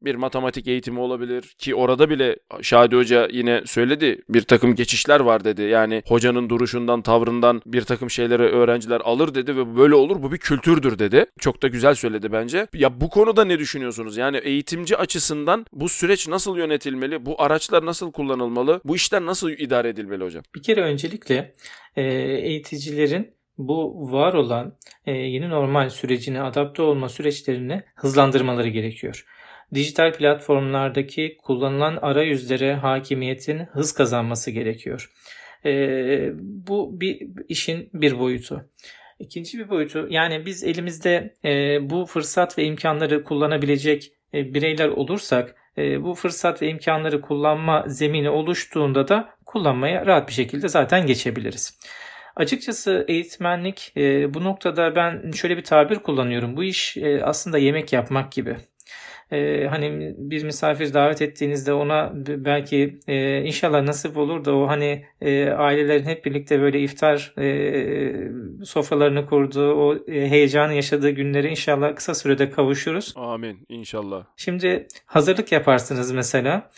bir matematik eğitimi olabilir ki orada bile Şadi Hoca yine söyledi bir takım geçişler var dedi. Yani hocanın duruşundan tavrından bir takım şeyleri öğrenciler alır dedi ve böyle olur bu bir kültürdür dedi. Çok da güzel söyledi bence. Ya bu konuda ne düşünüyorsunuz? Yani eğitimci açısından bu süreç nasıl yönetilmeli? Bu araçlar nasıl kullanılmalı? Bu işler nasıl idare edilmeli hocam? Bir kere öncelikle e, eğiticilerin bu var olan e, yeni normal sürecine adapte olma süreçlerini hızlandırmaları gerekiyor dijital platformlardaki kullanılan arayüzlere hakimiyetin hız kazanması gerekiyor. E, bu bir işin bir boyutu. İkinci bir boyutu yani biz elimizde e, bu fırsat ve imkanları kullanabilecek e, bireyler olursak e, bu fırsat ve imkanları kullanma zemini oluştuğunda da kullanmaya rahat bir şekilde zaten geçebiliriz. Açıkçası eğitmenlik e, bu noktada ben şöyle bir tabir kullanıyorum. Bu iş e, aslında yemek yapmak gibi e, hani bir misafir davet ettiğinizde ona belki e, inşallah nasip olur da o hani e, ailelerin hep birlikte böyle iftar e, sofralarını kurduğu o e, heyecanı yaşadığı günleri inşallah kısa sürede kavuşuruz. Amin inşallah. Şimdi hazırlık yaparsınız mesela.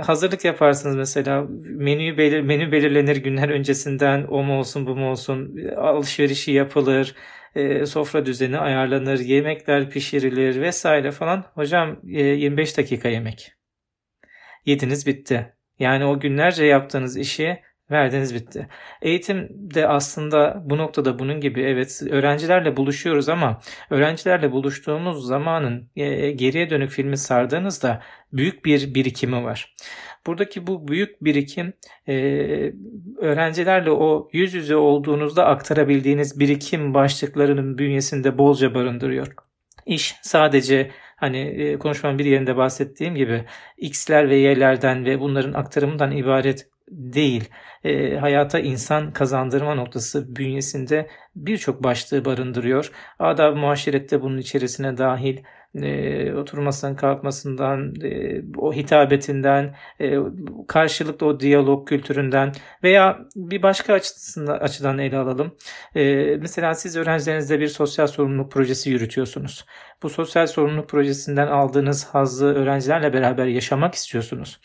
Hazırlık yaparsınız mesela. Menüyü belir menü belirlenir günler öncesinden. O mu olsun bu mu olsun? Alışverişi yapılır e, sofra düzeni ayarlanır, yemekler pişirilir vesaire falan. Hocam e, 25 dakika yemek. Yediniz bitti. Yani o günlerce yaptığınız işi verdiniz bitti. Eğitim de aslında bu noktada bunun gibi evet öğrencilerle buluşuyoruz ama öğrencilerle buluştuğumuz zamanın e, geriye dönük filmi sardığınızda büyük bir birikimi var. Buradaki bu büyük birikim e, öğrencilerle o yüz yüze olduğunuzda aktarabildiğiniz birikim başlıklarının bünyesinde bolca barındırıyor. İş sadece hani e, konuşmanın bir yerinde bahsettiğim gibi X'ler ve Y'lerden ve bunların aktarımından ibaret değil. E, hayata insan kazandırma noktası bünyesinde birçok başlığı barındırıyor. Adab muaşerette bunun içerisine dahil e, oturmasından kalkmasından, e, o hitabetinden, e, karşılıklı o diyalog kültüründen veya bir başka açıdan ele alalım. E, mesela siz öğrencilerinizde bir sosyal sorumluluk projesi yürütüyorsunuz. Bu sosyal sorumluluk projesinden aldığınız hazzı öğrencilerle beraber yaşamak istiyorsunuz.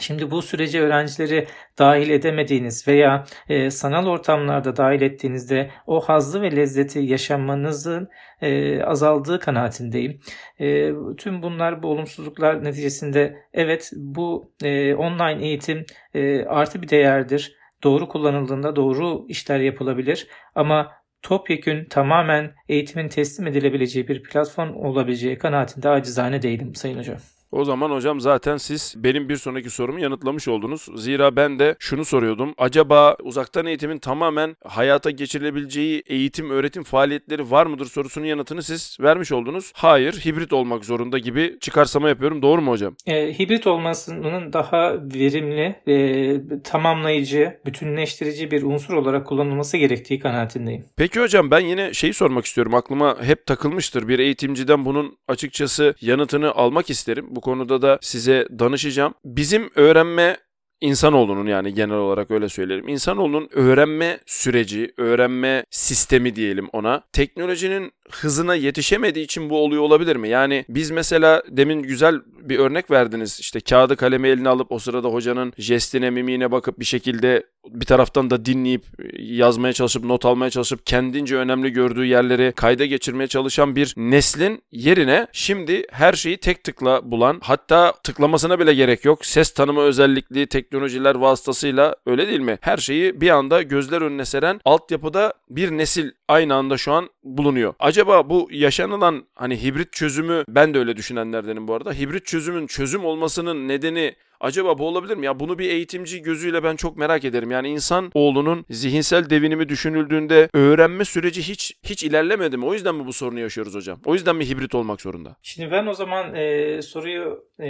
Şimdi bu sürece öğrencileri dahil edemediğiniz veya e, sanal ortamlarda dahil ettiğinizde o hazzı ve lezzeti yaşamanızın e, azaldığı kanaatindeyim. E, tüm bunlar bu olumsuzluklar neticesinde evet bu e, online eğitim e, artı bir değerdir. Doğru kullanıldığında doğru işler yapılabilir ama topyekün tamamen eğitimin teslim edilebileceği bir platform olabileceği kanaatinde acizane değilim Sayın Hocam. O zaman hocam zaten siz benim bir sonraki sorumu yanıtlamış oldunuz. Zira ben de şunu soruyordum. Acaba uzaktan eğitimin tamamen hayata geçirilebileceği eğitim, öğretim faaliyetleri var mıdır sorusunun yanıtını siz vermiş oldunuz. Hayır, hibrit olmak zorunda gibi çıkarsama yapıyorum. Doğru mu hocam? E, hibrit olmasının daha verimli, e, tamamlayıcı, bütünleştirici bir unsur olarak kullanılması gerektiği kanaatindeyim. Peki hocam ben yine şeyi sormak istiyorum. Aklıma hep takılmıştır. Bir eğitimciden bunun açıkçası yanıtını almak isterim. Bu bu konuda da size danışacağım. Bizim öğrenme insanoğlunun yani genel olarak öyle söyleyelim. İnsanoğlunun öğrenme süreci, öğrenme sistemi diyelim ona. Teknolojinin hızına yetişemediği için bu oluyor olabilir mi? Yani biz mesela demin güzel bir örnek verdiniz. İşte kağıdı kalemi eline alıp o sırada hocanın jestine, mimiğine bakıp bir şekilde bir taraftan da dinleyip yazmaya çalışıp not almaya çalışıp kendince önemli gördüğü yerleri kayda geçirmeye çalışan bir neslin yerine şimdi her şeyi tek tıkla bulan hatta tıklamasına bile gerek yok. Ses tanıma özellikli teknolojiler vasıtasıyla öyle değil mi? Her şeyi bir anda gözler önüne seren altyapıda bir nesil aynı anda şu an bulunuyor. Acaba bu yaşanılan hani hibrit çözümü ben de öyle düşünenlerdenim bu arada. Hibrit çözümün çözüm olmasının nedeni Acaba bu olabilir mi? Ya bunu bir eğitimci gözüyle ben çok merak ederim. Yani insan oğlunun zihinsel devinimi düşünüldüğünde öğrenme süreci hiç hiç ilerlemedi mi? O yüzden mi bu sorunu yaşıyoruz hocam? O yüzden mi hibrit olmak zorunda? Şimdi ben o zaman e, soruyu e,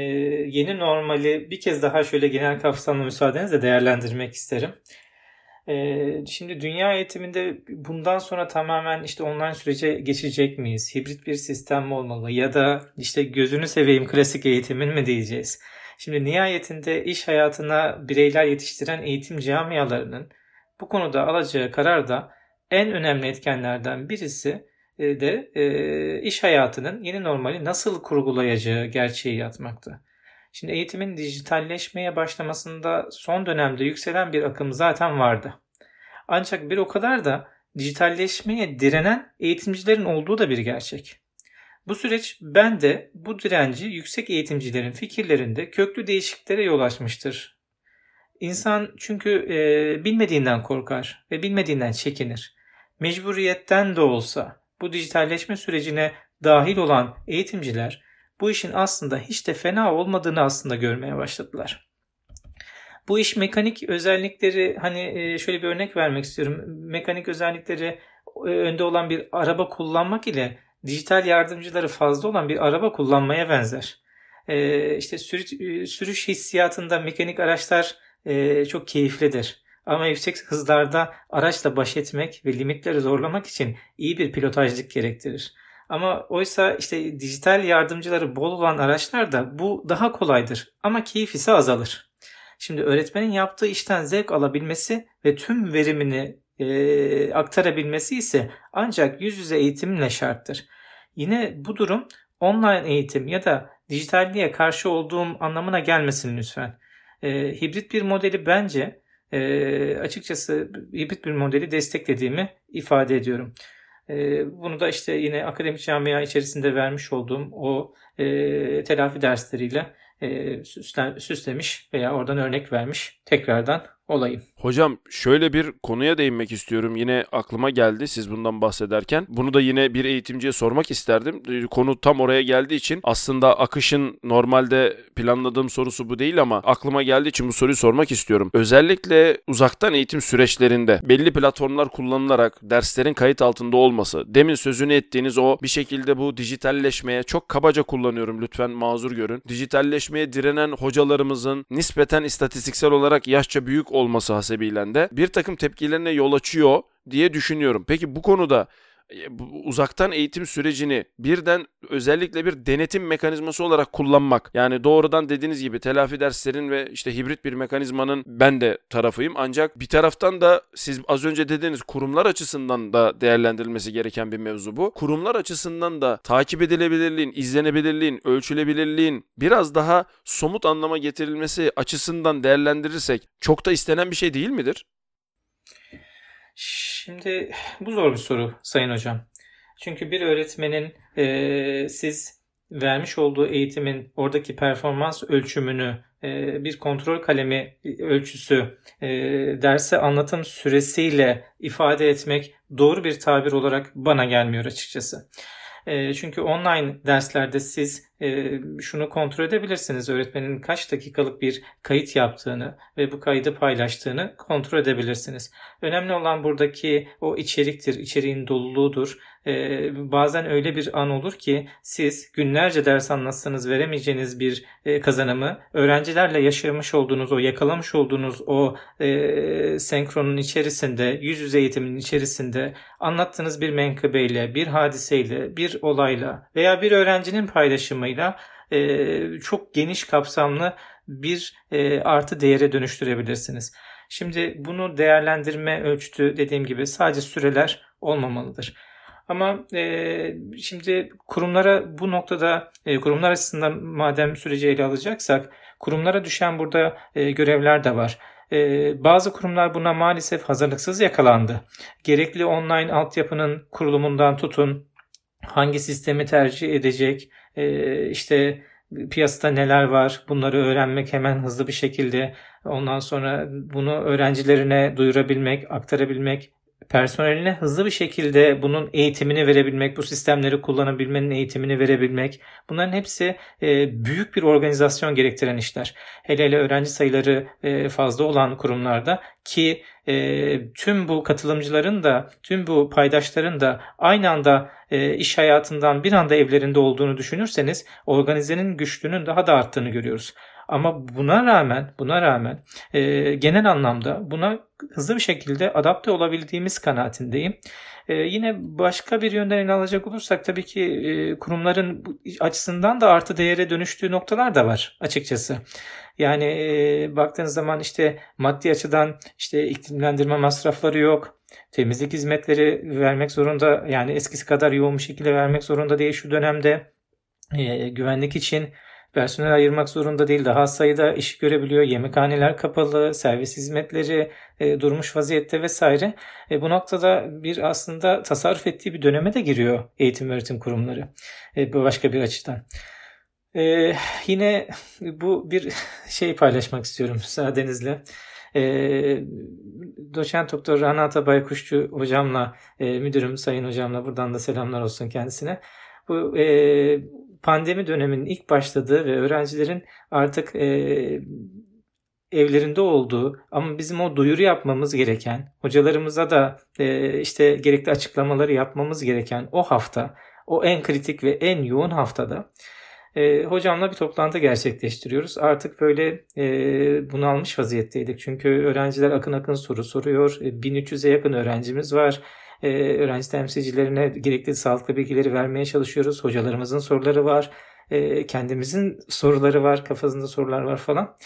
yeni normali bir kez daha şöyle genel kapsamlı müsaadenizle değerlendirmek isterim. E, şimdi dünya eğitiminde bundan sonra tamamen işte online sürece geçecek miyiz? Hibrit bir sistem mi olmalı? Ya da işte gözünü seveyim klasik eğitimin mi diyeceğiz? Şimdi nihayetinde iş hayatına bireyler yetiştiren eğitim camialarının bu konuda alacağı karar da en önemli etkenlerden birisi e, de e, iş hayatının yeni normali nasıl kurgulayacağı gerçeği yatmakta. Şimdi eğitimin dijitalleşmeye başlamasında son dönemde yükselen bir akım zaten vardı. Ancak bir o kadar da dijitalleşmeye direnen eğitimcilerin olduğu da bir gerçek. Bu süreç ben de bu direnci yüksek eğitimcilerin fikirlerinde köklü değişikliklere yol açmıştır. İnsan çünkü e, bilmediğinden korkar ve bilmediğinden çekinir. Mecburiyetten de olsa bu dijitalleşme sürecine dahil olan eğitimciler bu işin aslında hiç de fena olmadığını aslında görmeye başladılar. Bu iş mekanik özellikleri hani şöyle bir örnek vermek istiyorum. Mekanik özellikleri önde olan bir araba kullanmak ile dijital yardımcıları fazla olan bir araba kullanmaya benzer. Ee, işte sürü, sürüş hissiyatında mekanik araçlar e, çok keyiflidir. Ama yüksek hızlarda araçla baş etmek ve limitleri zorlamak için iyi bir pilotajlık gerektirir. Ama oysa işte dijital yardımcıları bol olan araçlarda bu daha kolaydır ama keyif ise azalır. Şimdi öğretmenin yaptığı işten zevk alabilmesi ve tüm verimini e, aktarabilmesi ise ancak yüz yüze eğitimle şarttır. Yine bu durum online eğitim ya da dijitalliğe karşı olduğum anlamına gelmesin lütfen. E, hibrit bir modeli bence e, açıkçası hibrit bir modeli desteklediğimi ifade ediyorum. E, bunu da işte yine akademik camia içerisinde vermiş olduğum o e, telafi dersleriyle e, süslemiş veya oradan örnek vermiş tekrardan olayım. Hocam şöyle bir konuya değinmek istiyorum. Yine aklıma geldi siz bundan bahsederken. Bunu da yine bir eğitimciye sormak isterdim. Ee, konu tam oraya geldiği için aslında akışın normalde planladığım sorusu bu değil ama aklıma geldiği için bu soruyu sormak istiyorum. Özellikle uzaktan eğitim süreçlerinde belli platformlar kullanılarak derslerin kayıt altında olması, demin sözünü ettiğiniz o bir şekilde bu dijitalleşmeye çok kabaca kullanıyorum lütfen mazur görün. Dijitalleşmeye direnen hocalarımızın nispeten istatistiksel olarak yaşça büyük olması hasebiyle de bir takım tepkilerine yol açıyor diye düşünüyorum. Peki bu konuda uzaktan eğitim sürecini birden özellikle bir denetim mekanizması olarak kullanmak yani doğrudan dediğiniz gibi telafi derslerin ve işte hibrit bir mekanizmanın ben de tarafıyım ancak bir taraftan da siz az önce dediğiniz kurumlar açısından da değerlendirilmesi gereken bir mevzu bu. Kurumlar açısından da takip edilebilirliğin, izlenebilirliğin, ölçülebilirliğin biraz daha somut anlama getirilmesi açısından değerlendirirsek çok da istenen bir şey değil midir? Şimdi bu zor bir soru Sayın Hocam. Çünkü bir öğretmenin e, siz vermiş olduğu eğitimin oradaki performans ölçümünü e, bir kontrol kalemi ölçüsü e, derse anlatım süresiyle ifade etmek doğru bir tabir olarak bana gelmiyor açıkçası. E, çünkü online derslerde siz e, şunu kontrol edebilirsiniz. Öğretmenin kaç dakikalık bir kayıt yaptığını ve bu kaydı paylaştığını kontrol edebilirsiniz. Önemli olan buradaki o içeriktir, içeriğin doluluğudur. Ee, bazen öyle bir an olur ki siz günlerce ders anlatsanız veremeyeceğiniz bir e, kazanımı öğrencilerle yaşamış olduğunuz o yakalamış olduğunuz o e, senkronun içerisinde yüz yüze eğitimin içerisinde anlattığınız bir menkıbeyle bir hadiseyle bir olayla veya bir öğrencinin paylaşımıyla e, çok geniş kapsamlı bir e, artı değere dönüştürebilirsiniz. Şimdi bunu değerlendirme ölçütü dediğim gibi sadece süreler olmamalıdır. Ama e, şimdi kurumlara bu noktada e, kurumlar açısından madem süreci ele alacaksak kurumlara düşen burada e, görevler de var. E, bazı kurumlar buna maalesef hazırlıksız yakalandı. Gerekli online altyapının kurulumundan tutun hangi sistemi tercih edecek işte piyasada neler var bunları öğrenmek hemen hızlı bir şekilde ondan sonra bunu öğrencilerine duyurabilmek, aktarabilmek personeline hızlı bir şekilde bunun eğitimini verebilmek, bu sistemleri kullanabilmenin eğitimini verebilmek bunların hepsi e, büyük bir organizasyon gerektiren işler. Hele hele öğrenci sayıları e, fazla olan kurumlarda ki e, tüm bu katılımcıların da tüm bu paydaşların da aynı anda iş hayatından bir anda evlerinde olduğunu düşünürseniz organizenin güçlüğünün daha da arttığını görüyoruz. Ama buna rağmen buna rağmen e, genel anlamda buna hızlı bir şekilde adapte olabildiğimiz kanaatindeyim. E, yine başka bir yönden ele alacak olursak tabii ki e, kurumların açısından da artı değere dönüştüğü noktalar da var açıkçası. Yani e, baktığınız zaman işte maddi açıdan işte iklimlendirme masrafları yok. Temizlik hizmetleri vermek zorunda yani eskisi kadar yoğun bir şekilde vermek zorunda değil şu dönemde. E, güvenlik için personel ayırmak zorunda değil. Daha az sayıda iş görebiliyor. Yemekhaneler kapalı, servis hizmetleri e, durmuş vaziyette vesaire. E, bu noktada bir aslında tasarruf ettiği bir döneme de giriyor eğitim öğretim kurumları. E, başka bir açıdan. Ee, yine bu bir şey paylaşmak istiyorum müsaadenizle. Ee, doçent doktor Rana Atabay Kuşçu hocamla, e, müdürüm sayın hocamla buradan da selamlar olsun kendisine. Bu e, pandemi döneminin ilk başladığı ve öğrencilerin artık e, evlerinde olduğu ama bizim o duyuru yapmamız gereken, hocalarımıza da e, işte gerekli açıklamaları yapmamız gereken o hafta, o en kritik ve en yoğun haftada e, hocamla bir toplantı gerçekleştiriyoruz. Artık böyle e, bunalmış vaziyetteydik. Çünkü öğrenciler akın akın soru soruyor. E, 1300'e yakın öğrencimiz var. E, öğrenci temsilcilerine gerekli sağlıklı bilgileri vermeye çalışıyoruz. Hocalarımızın soruları var. E, kendimizin soruları var. Kafasında sorular var falan.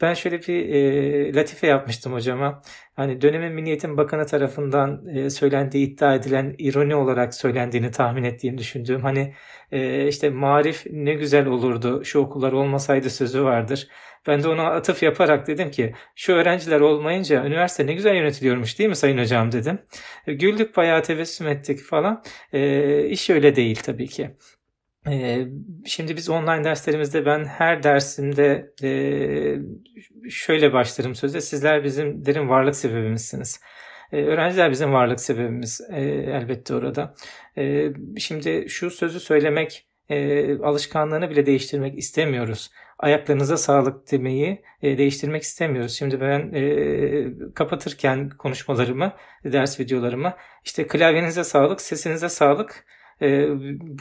Ben şöyle bir e, latife yapmıştım hocama. Hani dönemin Milli Eğitim Bakanı tarafından e, söylendiği iddia edilen ironi olarak söylendiğini tahmin ettiğimi düşündüğüm hani e, işte marif ne güzel olurdu şu okullar olmasaydı sözü vardır. Ben de ona atıf yaparak dedim ki şu öğrenciler olmayınca üniversite ne güzel yönetiliyormuş değil mi sayın hocam dedim. E, güldük bayağı tebessüm ettik falan. E, iş öyle değil tabii ki. Ee, şimdi biz online derslerimizde ben her dersimde e, şöyle başlarım söze. Sizler bizim derin varlık sebebimizsiniz. Öğrenciler bizim varlık sebebimiz e, elbette orada. Şimdi şu sözü söylemek e, alışkanlığını bile değiştirmek istemiyoruz. Ayaklarınıza sağlık demeyi değiştirmek istemiyoruz. Şimdi ben kapatırken konuşmalarımı, ders videolarımı işte klavyenize sağlık, sesinize sağlık e,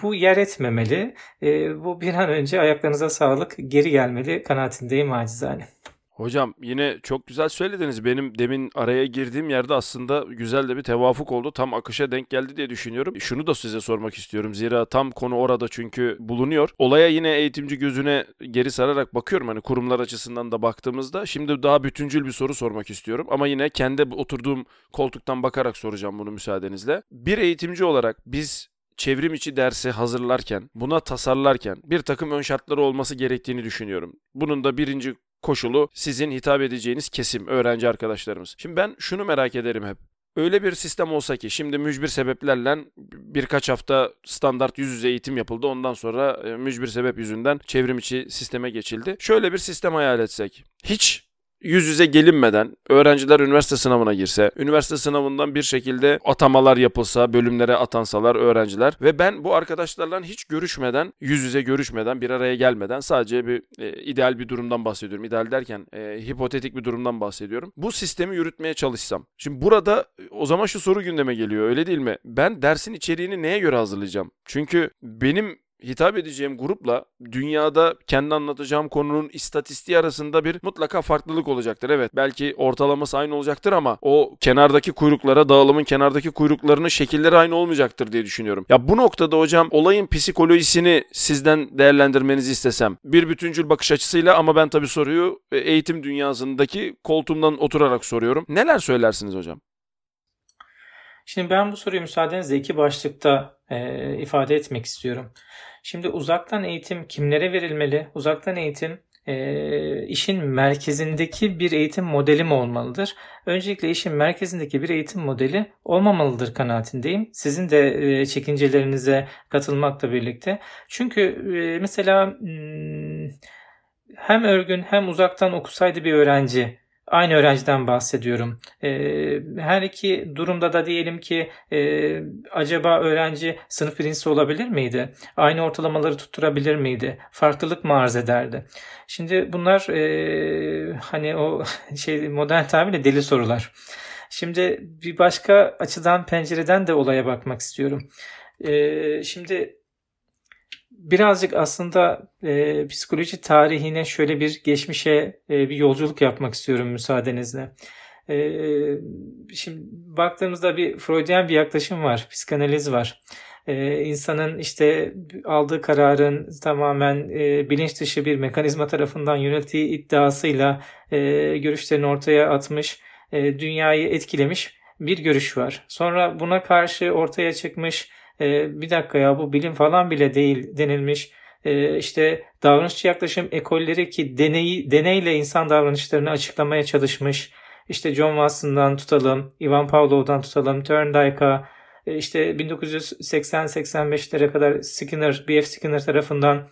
bu yer etmemeli. E, bu bir an önce ayaklarınıza sağlık geri gelmeli kanaatindeyim acizane. Hocam yine çok güzel söylediniz. Benim demin araya girdiğim yerde aslında güzel de bir tevafuk oldu. Tam akışa denk geldi diye düşünüyorum. Şunu da size sormak istiyorum. Zira tam konu orada çünkü bulunuyor. Olaya yine eğitimci gözüne geri sararak bakıyorum. Hani kurumlar açısından da baktığımızda. Şimdi daha bütüncül bir soru sormak istiyorum. Ama yine kendi oturduğum koltuktan bakarak soracağım bunu müsaadenizle. Bir eğitimci olarak biz çevrim içi dersi hazırlarken, buna tasarlarken bir takım ön şartları olması gerektiğini düşünüyorum. Bunun da birinci koşulu sizin hitap edeceğiniz kesim, öğrenci arkadaşlarımız. Şimdi ben şunu merak ederim hep. Öyle bir sistem olsa ki şimdi mücbir sebeplerle birkaç hafta standart yüz yüze eğitim yapıldı. Ondan sonra e, mücbir sebep yüzünden çevrim içi sisteme geçildi. Şöyle bir sistem hayal etsek. Hiç yüz yüze gelinmeden öğrenciler üniversite sınavına girse, üniversite sınavından bir şekilde atamalar yapılsa, bölümlere atansalar öğrenciler ve ben bu arkadaşlarla hiç görüşmeden, yüz yüze görüşmeden, bir araya gelmeden sadece bir e, ideal bir durumdan bahsediyorum. İdeal derken e, hipotetik bir durumdan bahsediyorum. Bu sistemi yürütmeye çalışsam. Şimdi burada o zaman şu soru gündeme geliyor öyle değil mi? Ben dersin içeriğini neye göre hazırlayacağım? Çünkü benim hitap edeceğim grupla dünyada kendi anlatacağım konunun istatistiği arasında bir mutlaka farklılık olacaktır. Evet belki ortalaması aynı olacaktır ama o kenardaki kuyruklara dağılımın kenardaki kuyruklarının şekilleri aynı olmayacaktır diye düşünüyorum. Ya bu noktada hocam olayın psikolojisini sizden değerlendirmenizi istesem bir bütüncül bakış açısıyla ama ben tabii soruyu e, eğitim dünyasındaki koltuğumdan oturarak soruyorum. Neler söylersiniz hocam? Şimdi ben bu soruyu müsaadenizle iki başlıkta e, ifade etmek istiyorum. Şimdi uzaktan eğitim kimlere verilmeli? Uzaktan eğitim e, işin merkezindeki bir eğitim modeli mi olmalıdır? Öncelikle işin merkezindeki bir eğitim modeli olmamalıdır kanaatindeyim. Sizin de e, çekincelerinize katılmakla birlikte. Çünkü e, mesela hmm, hem örgün hem uzaktan okusaydı bir öğrenci aynı öğrenciden bahsediyorum. E, her iki durumda da diyelim ki e, acaba öğrenci sınıf birincisi olabilir miydi? Aynı ortalamaları tutturabilir miydi? Farklılık mı arz ederdi? Şimdi bunlar e, hani o şey modern tabirle deli sorular. Şimdi bir başka açıdan pencereden de olaya bakmak istiyorum. E, şimdi birazcık aslında e, psikoloji tarihine şöyle bir geçmişe e, bir yolculuk yapmak istiyorum müsaadenizle. E, şimdi baktığımızda bir Freudian bir yaklaşım var, psikanaliz var. E, insanın işte aldığı kararın tamamen e, bilinç dışı bir mekanizma tarafından yöneltiği iddiasıyla e, görüşlerini ortaya atmış, e, dünyayı etkilemiş bir görüş var. Sonra buna karşı ortaya çıkmış e, bir dakika ya bu bilim falan bile değil denilmiş. E, işte davranışçı yaklaşım ekolleri ki deneyi, deneyle insan davranışlarını açıklamaya çalışmış. İşte John Watson'dan tutalım, Ivan Pavlov'dan tutalım, Thorndike'a, e, işte 1980-85'lere kadar Skinner, B.F. Skinner tarafından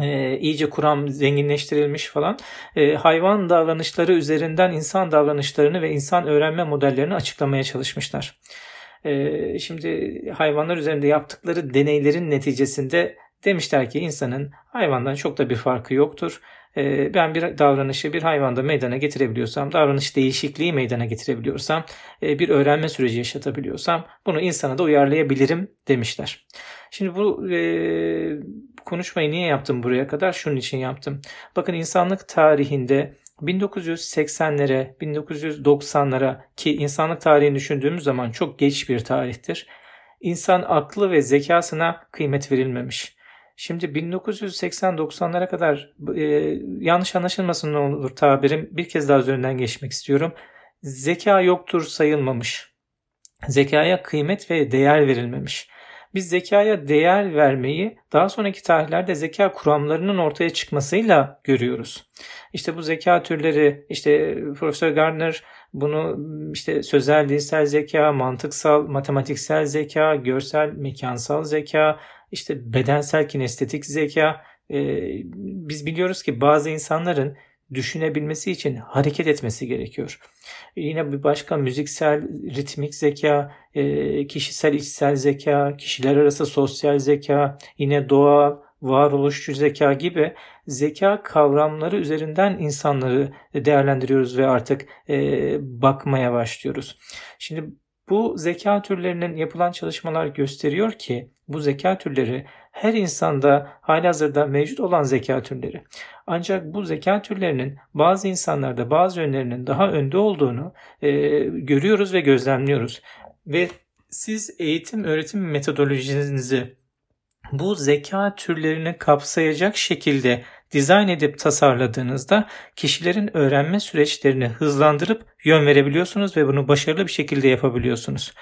e, iyice kuram zenginleştirilmiş falan. E, hayvan davranışları üzerinden insan davranışlarını ve insan öğrenme modellerini açıklamaya çalışmışlar. Ee, şimdi hayvanlar üzerinde yaptıkları deneylerin neticesinde demişler ki insanın hayvandan çok da bir farkı yoktur. Ee, ben bir davranışı bir hayvanda meydana getirebiliyorsam, davranış değişikliği meydana getirebiliyorsam, e, bir öğrenme süreci yaşatabiliyorsam bunu insana da uyarlayabilirim demişler. Şimdi bu e, konuşmayı niye yaptım buraya kadar? Şunun için yaptım. Bakın insanlık tarihinde 1980'lere, 1990'lara ki insanlık tarihini düşündüğümüz zaman çok geç bir tarihtir. İnsan aklı ve zekasına kıymet verilmemiş. Şimdi 1980-90'lara kadar e, yanlış anlaşılmasın ne olur tabirim bir kez daha üzerinden geçmek istiyorum. Zeka yoktur sayılmamış. Zekaya kıymet ve değer verilmemiş. Biz zekaya değer vermeyi daha sonraki tarihlerde zeka kuramlarının ortaya çıkmasıyla görüyoruz. İşte bu zeka türleri işte Profesör Gardner bunu işte sözel dilsel zeka, mantıksal, matematiksel zeka, görsel, mekansal zeka, işte bedensel kinestetik zeka. Ee, biz biliyoruz ki bazı insanların düşünebilmesi için hareket etmesi gerekiyor. Yine bir başka müziksel, ritmik zeka, e, kişisel içsel zeka, kişiler arası sosyal zeka, yine doğal, varoluşçu zeka gibi zeka kavramları üzerinden insanları değerlendiriyoruz ve artık e, bakmaya başlıyoruz. Şimdi bu zeka türlerinin yapılan çalışmalar gösteriyor ki bu zeka türleri her insanda halihazırda mevcut olan zeka türleri. Ancak bu zeka türlerinin bazı insanlarda bazı yönlerinin daha önde olduğunu e, görüyoruz ve gözlemliyoruz. Ve siz eğitim öğretim metodolojinizi bu zeka türlerini kapsayacak şekilde dizayn edip tasarladığınızda kişilerin öğrenme süreçlerini hızlandırıp yön verebiliyorsunuz ve bunu başarılı bir şekilde yapabiliyorsunuz.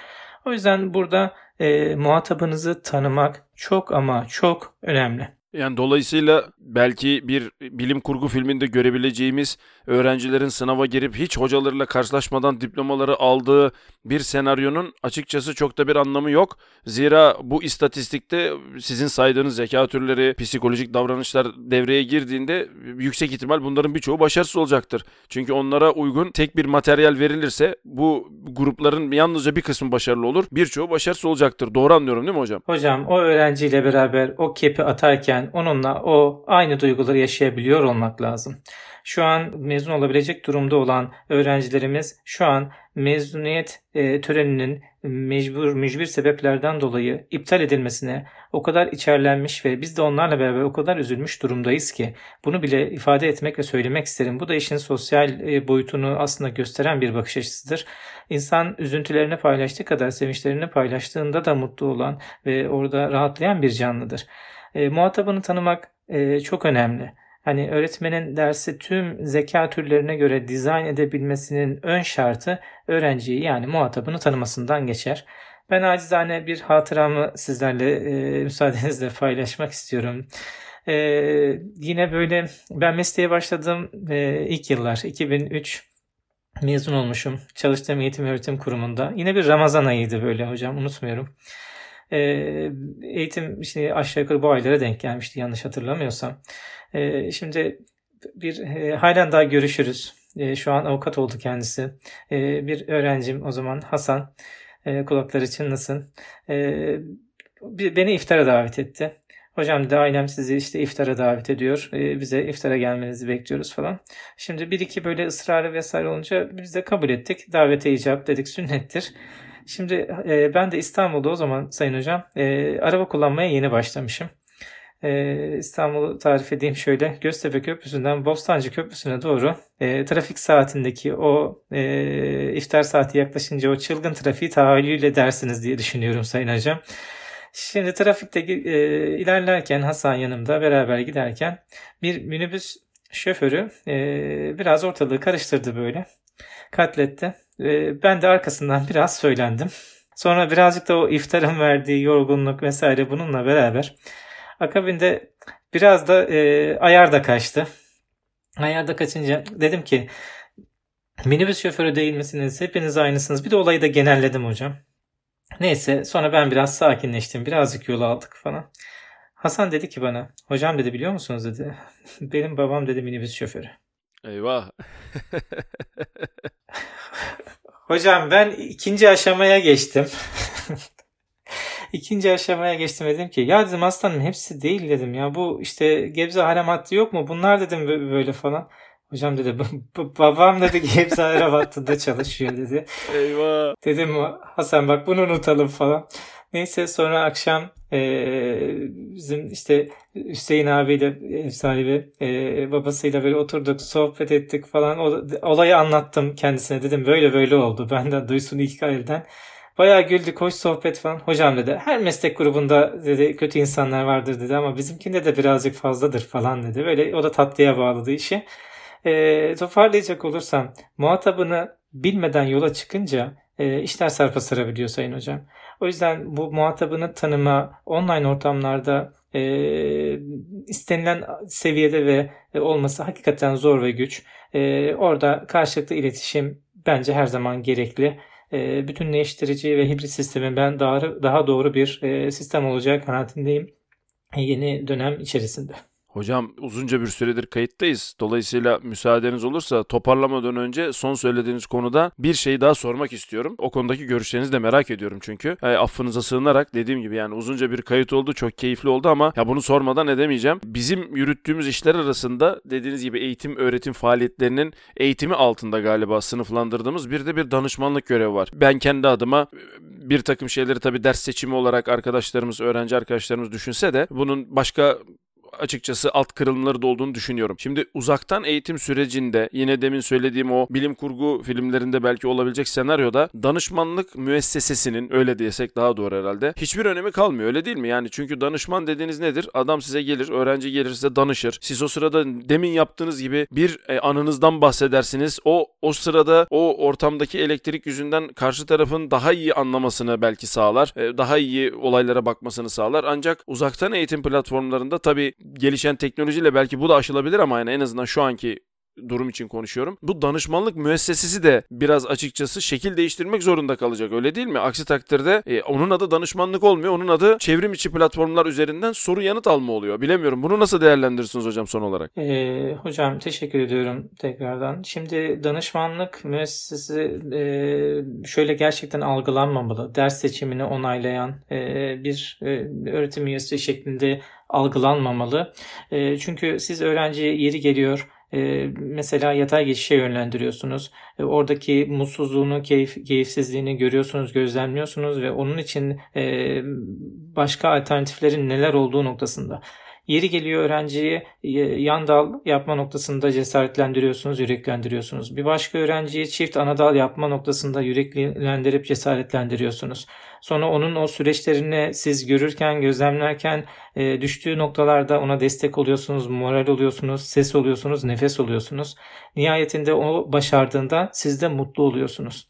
O yüzden burada e, muhatabınızı tanımak çok ama çok önemli. Yani dolayısıyla belki bir bilim kurgu filminde görebileceğimiz öğrencilerin sınava girip hiç hocalarıyla karşılaşmadan diplomaları aldığı bir senaryonun açıkçası çok da bir anlamı yok. Zira bu istatistikte sizin saydığınız zeka türleri, psikolojik davranışlar devreye girdiğinde yüksek ihtimal bunların birçoğu başarısız olacaktır. Çünkü onlara uygun tek bir materyal verilirse bu grupların yalnızca bir kısmı başarılı olur, birçoğu başarısız olacaktır. Doğru anlıyorum değil mi hocam? Hocam o öğrenciyle beraber o kepi atarken onunla o aynı duyguları yaşayabiliyor olmak lazım. Şu an mezun olabilecek durumda olan öğrencilerimiz şu an mezuniyet e, töreninin mecbur mücbir sebeplerden dolayı iptal edilmesine o kadar içerlenmiş ve biz de onlarla beraber o kadar üzülmüş durumdayız ki bunu bile ifade etmek ve söylemek isterim. Bu da işin sosyal e, boyutunu aslında gösteren bir bakış açısıdır. İnsan üzüntülerini paylaştığı kadar sevinçlerini paylaştığında da mutlu olan ve orada rahatlayan bir canlıdır. E, muhatabını tanımak e, çok önemli. Hani öğretmenin dersi tüm zeka türlerine göre dizayn edebilmesinin ön şartı öğrenciyi yani muhatabını tanımasından geçer. Ben acizane bir hatıramı sizlerle e, müsaadenizle paylaşmak istiyorum. E, yine böyle ben mesleğe başladığım e, ilk yıllar 2003 mezun olmuşum. Çalıştığım eğitim öğretim kurumunda. Yine bir Ramazan ayıydı böyle hocam unutmuyorum. E, eğitim işte aşağı yukarı bu aylara denk gelmişti yanlış hatırlamıyorsam. E, şimdi bir e, halen daha görüşürüz. E, şu an avukat oldu kendisi. E, bir öğrencim o zaman Hasan. E, kulakları çınlasın. E, beni iftara davet etti. Hocam dedi ailem sizi işte iftara davet ediyor. E, bize iftara gelmenizi bekliyoruz falan. Şimdi bir iki böyle ısrarı vesaire olunca biz de kabul ettik. Davete icap dedik sünnettir. Şimdi e, ben de İstanbul'da o zaman Sayın Hocam e, araba kullanmaya yeni başlamışım. E, İstanbul'u tarif edeyim şöyle. Göztepe Köprüsü'nden Bostancı Köprüsü'ne doğru e, trafik saatindeki o e, iftar saati yaklaşınca o çılgın trafiği tahayyül dersiniz diye düşünüyorum Sayın Hocam. Şimdi trafikte e, ilerlerken Hasan yanımda beraber giderken bir minibüs şoförü e, biraz ortalığı karıştırdı böyle. Katletti. Ben de arkasından biraz söylendim. Sonra birazcık da o iftarın verdiği yorgunluk vesaire bununla beraber akabinde biraz da e, ayar da kaçtı. Ayar da kaçınca dedim ki minibüs şoförü değil misiniz? Hepiniz aynısınız. Bir de olayı da genelledim hocam. Neyse sonra ben biraz sakinleştim. Birazcık yol aldık falan. Hasan dedi ki bana hocam dedi biliyor musunuz dedi. Benim babam dedi minibüs şoförü. Eyvah. hocam ben ikinci aşamaya geçtim. İkinci aşamaya geçtim dedim ki ya dedim aslanım hepsi değil dedim ya bu işte Gebze Harem hattı yok mu bunlar dedim böyle falan. Hocam dedi babam dedi ki hepsi hattında çalışıyor dedi. Eyvah. Dedim Hasan bak bunu unutalım falan. Neyse sonra akşam e, bizim işte Hüseyin abiyle ev sahibi e, babasıyla böyle oturduk sohbet ettik falan. Olayı anlattım kendisine dedim böyle böyle oldu. Benden duysun ilk elden. Bayağı güldük, hoş sohbet falan. Hocam dedi her meslek grubunda dedi kötü insanlar vardır dedi ama bizimkinde de birazcık fazladır falan dedi. Böyle o da tatlıya bağladı işi. E, toparlayacak olursam muhatabını bilmeden yola çıkınca e, işler sarpa sarabiliyor Sayın Hocam. O yüzden bu muhatabını tanıma online ortamlarda e, istenilen seviyede ve e, olması hakikaten zor ve güç. E, orada karşılıklı iletişim bence her zaman gerekli. E, bütünleştirici ve hibrit sistemin ben daha, daha doğru bir e, sistem olacağı kanaatindeyim yeni dönem içerisinde. Hocam uzunca bir süredir kayıttayız. Dolayısıyla müsaadeniz olursa toparlamadan önce son söylediğiniz konuda bir şey daha sormak istiyorum. O konudaki görüşlerinizi de merak ediyorum çünkü. E, affınıza sığınarak dediğim gibi yani uzunca bir kayıt oldu. Çok keyifli oldu ama ya bunu sormadan edemeyeceğim. Bizim yürüttüğümüz işler arasında dediğiniz gibi eğitim öğretim faaliyetlerinin eğitimi altında galiba sınıflandırdığımız bir de bir danışmanlık görevi var. Ben kendi adıma bir takım şeyleri tabii ders seçimi olarak arkadaşlarımız, öğrenci arkadaşlarımız düşünse de bunun başka açıkçası alt kırılımları da olduğunu düşünüyorum. Şimdi uzaktan eğitim sürecinde yine demin söylediğim o bilim kurgu filmlerinde belki olabilecek senaryoda danışmanlık müessesesinin öyle diyesek daha doğru herhalde hiçbir önemi kalmıyor öyle değil mi? Yani çünkü danışman dediğiniz nedir? Adam size gelir, öğrenci gelir size danışır. Siz o sırada demin yaptığınız gibi bir e, anınızdan bahsedersiniz. O o sırada o ortamdaki elektrik yüzünden karşı tarafın daha iyi anlamasını belki sağlar. E, daha iyi olaylara bakmasını sağlar. Ancak uzaktan eğitim platformlarında tabii gelişen teknolojiyle belki bu da aşılabilir ama yani en azından şu anki durum için konuşuyorum. Bu danışmanlık müessesesi de biraz açıkçası şekil değiştirmek zorunda kalacak öyle değil mi? Aksi takdirde e, onun adı danışmanlık olmuyor. Onun adı çevrim içi platformlar üzerinden soru yanıt alma oluyor. Bilemiyorum. Bunu nasıl değerlendirirsiniz hocam son olarak? E, hocam teşekkür ediyorum tekrardan. Şimdi danışmanlık müessesesi e, şöyle gerçekten algılanmamalı. Ders seçimini onaylayan e, bir e, öğretim üyesi şeklinde algılanmamalı. E, çünkü siz öğrenciye yeri geliyor e, mesela yatay geçişe yönlendiriyorsunuz. E, oradaki mutsuzluğunu, keyif, keyifsizliğini görüyorsunuz, gözlemliyorsunuz ve onun için e, başka alternatiflerin neler olduğu noktasında. Yeri geliyor öğrenciyi e, yan dal yapma noktasında cesaretlendiriyorsunuz, yüreklendiriyorsunuz. Bir başka öğrenciyi çift ana dal yapma noktasında yüreklendirip cesaretlendiriyorsunuz. Sonra onun o süreçlerini siz görürken, gözlemlerken e, düştüğü noktalarda ona destek oluyorsunuz, moral oluyorsunuz, ses oluyorsunuz, nefes oluyorsunuz. Nihayetinde o başardığında siz de mutlu oluyorsunuz.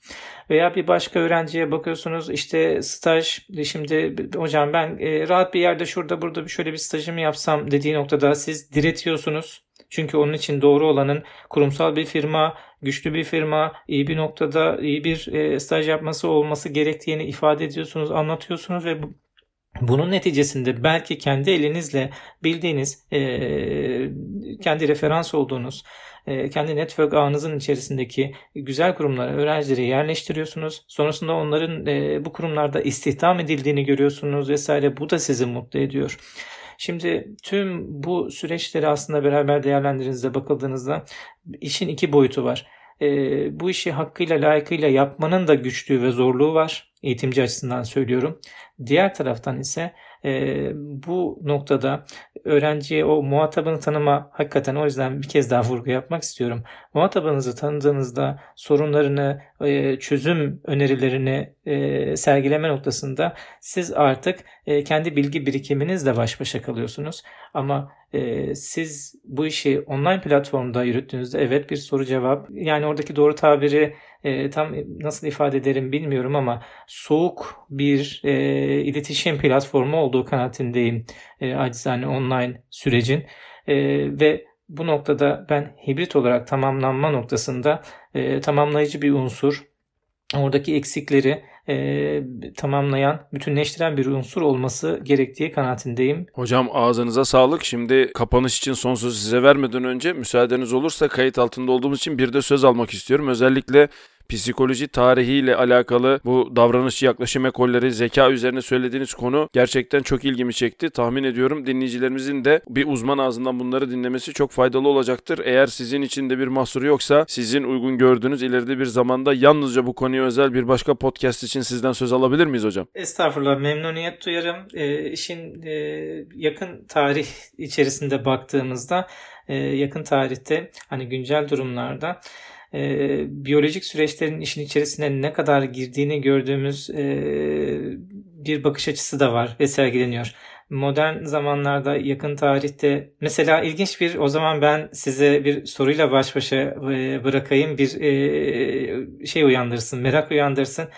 Veya bir başka öğrenciye bakıyorsunuz işte staj şimdi hocam ben e, rahat bir yerde şurada burada şöyle bir stajımı yapsam dediği noktada siz diretiyorsunuz. Çünkü onun için doğru olanın kurumsal bir firma, güçlü bir firma, iyi bir noktada iyi bir e, staj yapması olması gerektiğini ifade ediyorsunuz, anlatıyorsunuz ve bu, Bunun neticesinde belki kendi elinizle bildiğiniz, e, kendi referans olduğunuz, kendi network ağınızın içerisindeki güzel kurumlara öğrencileri yerleştiriyorsunuz. Sonrasında onların e, bu kurumlarda istihdam edildiğini görüyorsunuz vesaire. Bu da sizi mutlu ediyor. Şimdi tüm bu süreçleri aslında beraber değerlendirdiğinizde bakıldığınızda işin iki boyutu var. E, bu işi hakkıyla layıkıyla yapmanın da güçlüğü ve zorluğu var. Eğitimci açısından söylüyorum. Diğer taraftan ise e, bu noktada öğrenciye o muhatabını tanıma hakikaten o yüzden bir kez daha vurgu yapmak istiyorum. Muhatabınızı tanıdığınızda sorunlarını, çözüm önerilerini sergileme noktasında siz artık kendi bilgi birikiminizle baş başa kalıyorsunuz. Ama siz bu işi online platformda yürüttüğünüzde evet bir soru cevap yani oradaki doğru tabiri e, tam nasıl ifade ederim bilmiyorum ama soğuk bir e, iletişim platformu olduğu kanaatindeyim e, acizane online sürecin. E, ve bu noktada ben hibrit olarak tamamlanma noktasında e, tamamlayıcı bir unsur oradaki eksikleri e, tamamlayan, bütünleştiren bir unsur olması gerektiği kanaatindeyim. Hocam ağzınıza sağlık. Şimdi kapanış için son sözü size vermeden önce müsaadeniz olursa kayıt altında olduğumuz için bir de söz almak istiyorum. Özellikle psikoloji tarihiyle alakalı bu davranış yaklaşım ekolleri, zeka üzerine söylediğiniz konu gerçekten çok ilgimi çekti. Tahmin ediyorum dinleyicilerimizin de bir uzman ağzından bunları dinlemesi çok faydalı olacaktır. Eğer sizin için de bir mahsuru yoksa sizin uygun gördüğünüz ileride bir zamanda yalnızca bu konuya özel bir başka podcast için sizden söz alabilir miyiz hocam? Estağfurullah memnuniyet duyarım. E, işin e, yakın tarih içerisinde baktığımızda e, yakın tarihte hani güncel durumlarda e, biyolojik süreçlerin işin içerisine ne kadar girdiğini gördüğümüz e, bir bakış açısı da var ve sergileniyor. Modern zamanlarda yakın tarihte mesela ilginç bir o zaman ben size bir soruyla baş başa e, bırakayım bir e, şey uyandırsın merak uyandırsın.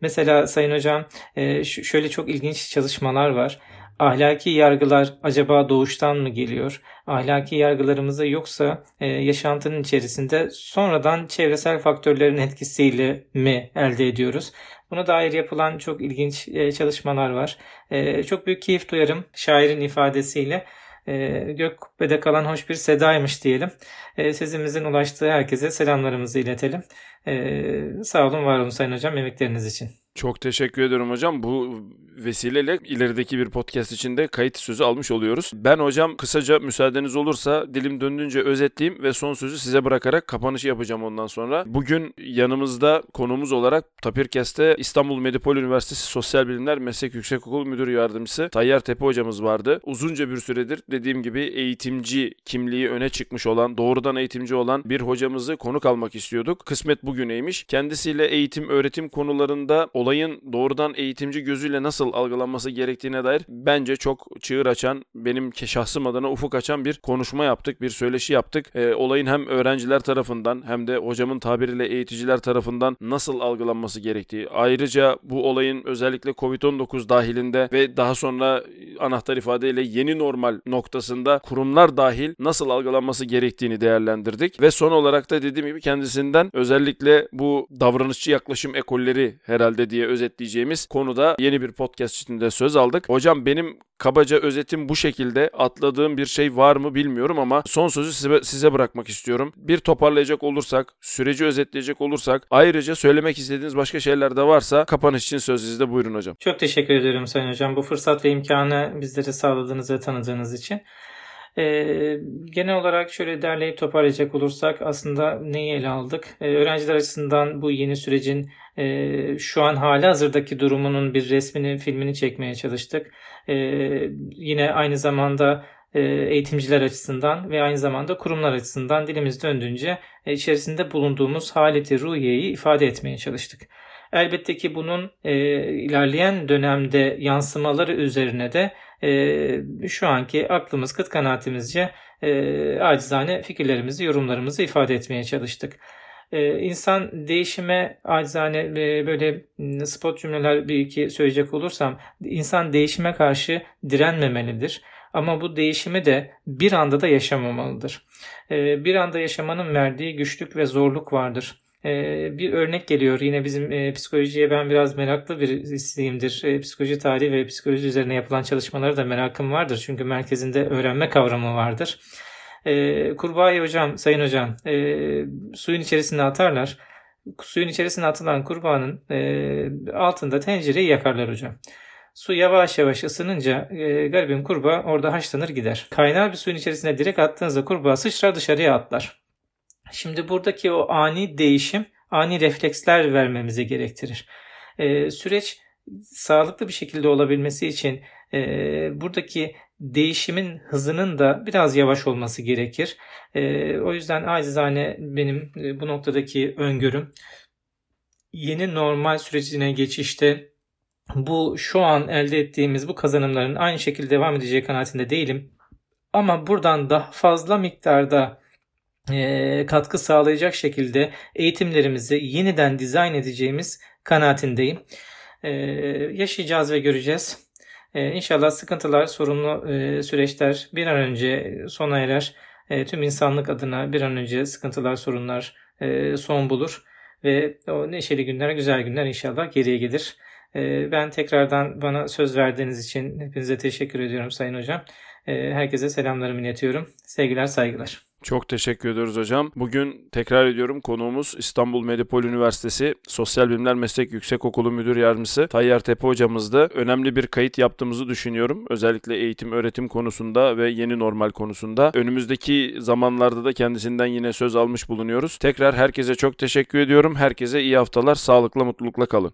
Mesela Sayın Hocam e, şöyle çok ilginç çalışmalar var ahlaki yargılar acaba doğuştan mı geliyor? Ahlaki yargılarımızda yoksa e, yaşantının içerisinde sonradan çevresel faktörlerin etkisiyle mi elde ediyoruz? Buna dair yapılan çok ilginç e, çalışmalar var. E, çok büyük keyif duyarım şairin ifadesiyle. E, gök kubbede kalan hoş bir sedaymış diyelim. E, sesimizin ulaştığı herkese selamlarımızı iletelim. E, sağ olun, var olun Sayın Hocam emekleriniz için. Çok teşekkür ederim hocam. Bu vesileyle ilerideki bir podcast içinde kayıt sözü almış oluyoruz. Ben hocam kısaca müsaadeniz olursa dilim döndüğünce özetleyeyim ve son sözü size bırakarak kapanışı yapacağım ondan sonra. Bugün yanımızda konumuz olarak Tapirkes'te İstanbul Medipol Üniversitesi Sosyal Bilimler Meslek Yüksekokulu Müdür Yardımcısı Tayyar Tepe hocamız vardı. Uzunca bir süredir dediğim gibi eğitimci kimliği öne çıkmış olan, doğrudan eğitimci olan bir hocamızı konuk almak istiyorduk. Kısmet bugüneymiş. Kendisiyle eğitim, öğretim konularında olayın doğrudan eğitimci gözüyle nasıl algılanması gerektiğine dair bence çok çığır açan, benim şahsım adına ufuk açan bir konuşma yaptık, bir söyleşi yaptık. E, olayın hem öğrenciler tarafından hem de hocamın tabiriyle eğiticiler tarafından nasıl algılanması gerektiği. Ayrıca bu olayın özellikle Covid-19 dahilinde ve daha sonra anahtar ifadeyle yeni normal noktasında kurumlar dahil nasıl algılanması gerektiğini değerlendirdik. Ve son olarak da dediğim gibi kendisinden özellikle bu davranışçı yaklaşım ekolleri herhalde diye özetleyeceğimiz konuda yeni bir podcast içinde söz aldık. Hocam benim kabaca özetim bu şekilde. Atladığım bir şey var mı bilmiyorum ama son sözü size, size bırakmak istiyorum. Bir toparlayacak olursak, süreci özetleyecek olursak, ayrıca söylemek istediğiniz başka şeyler de varsa kapanış için söz sizde buyurun hocam. Çok teşekkür ederim Sayın Hocam. Bu fırsat ve imkanı bizlere sağladığınız ve tanıdığınız için. Ee, genel olarak şöyle derleyip toparlayacak olursak aslında neyi ele aldık? Ee, öğrenciler açısından bu yeni sürecin e, şu an hali hazırdaki durumunun bir resmini, filmini çekmeye çalıştık. E, yine aynı zamanda e, eğitimciler açısından ve aynı zamanda kurumlar açısından dilimiz döndüğünce e, içerisinde bulunduğumuz haleti ruhiyeyi ifade etmeye çalıştık. Elbette ki bunun e, ilerleyen dönemde yansımaları üzerine de e, şu anki aklımız, kıt kanaatimizce e, acizane fikirlerimizi, yorumlarımızı ifade etmeye çalıştık. Ee, insan değişime acizane e, böyle spot cümleler bir iki söyleyecek olursam insan değişime karşı direnmemelidir. Ama bu değişimi de bir anda da yaşamamalıdır. Ee, bir anda yaşamanın verdiği güçlük ve zorluk vardır. e, bir örnek geliyor. Yine bizim e, psikolojiye ben biraz meraklı birisiyimdir. E, psikoloji tarihi ve psikoloji üzerine yapılan çalışmalara da merakım vardır. Çünkü merkezinde öğrenme kavramı vardır. E, kurbağayı hocam, sayın hocam e, suyun içerisine atarlar. Suyun içerisine atılan kurbağanın e, altında tencereyi yakarlar hocam. Su yavaş yavaş ısınınca e, garibim kurbağa orada haşlanır gider. Kaynar bir suyun içerisine direkt attığınızda kurbağa sıçrar dışarıya atlar. Şimdi buradaki o ani değişim ani refleksler vermemizi gerektirir. E, süreç sağlıklı bir şekilde olabilmesi için e, buradaki değişimin hızının da biraz yavaş olması gerekir. E, o yüzden acizane benim e, bu noktadaki öngörüm yeni normal sürecine geçişte bu şu an elde ettiğimiz bu kazanımların aynı şekilde devam edeceği kanaatinde değilim. Ama buradan daha fazla miktarda e, katkı sağlayacak şekilde eğitimlerimizi yeniden dizayn edeceğimiz kanaatindeyim. E, yaşayacağız ve göreceğiz. E, inşallah sıkıntılar, sorunlu e, süreçler bir an önce sona erer. E, tüm insanlık adına bir an önce sıkıntılar, sorunlar e, son bulur. Ve o neşeli günler, güzel günler inşallah geriye gelir. Ben tekrardan bana söz verdiğiniz için hepinize teşekkür ediyorum Sayın Hocam. Herkese selamlarımı iletiyorum. Sevgiler, saygılar. Çok teşekkür ediyoruz hocam. Bugün tekrar ediyorum konuğumuz İstanbul Medipol Üniversitesi Sosyal Bilimler Meslek Yüksekokulu Müdür Yardımcısı Tayyar Tepe hocamızdı. Önemli bir kayıt yaptığımızı düşünüyorum. Özellikle eğitim öğretim konusunda ve yeni normal konusunda. Önümüzdeki zamanlarda da kendisinden yine söz almış bulunuyoruz. Tekrar herkese çok teşekkür ediyorum. Herkese iyi haftalar, sağlıkla mutlulukla kalın.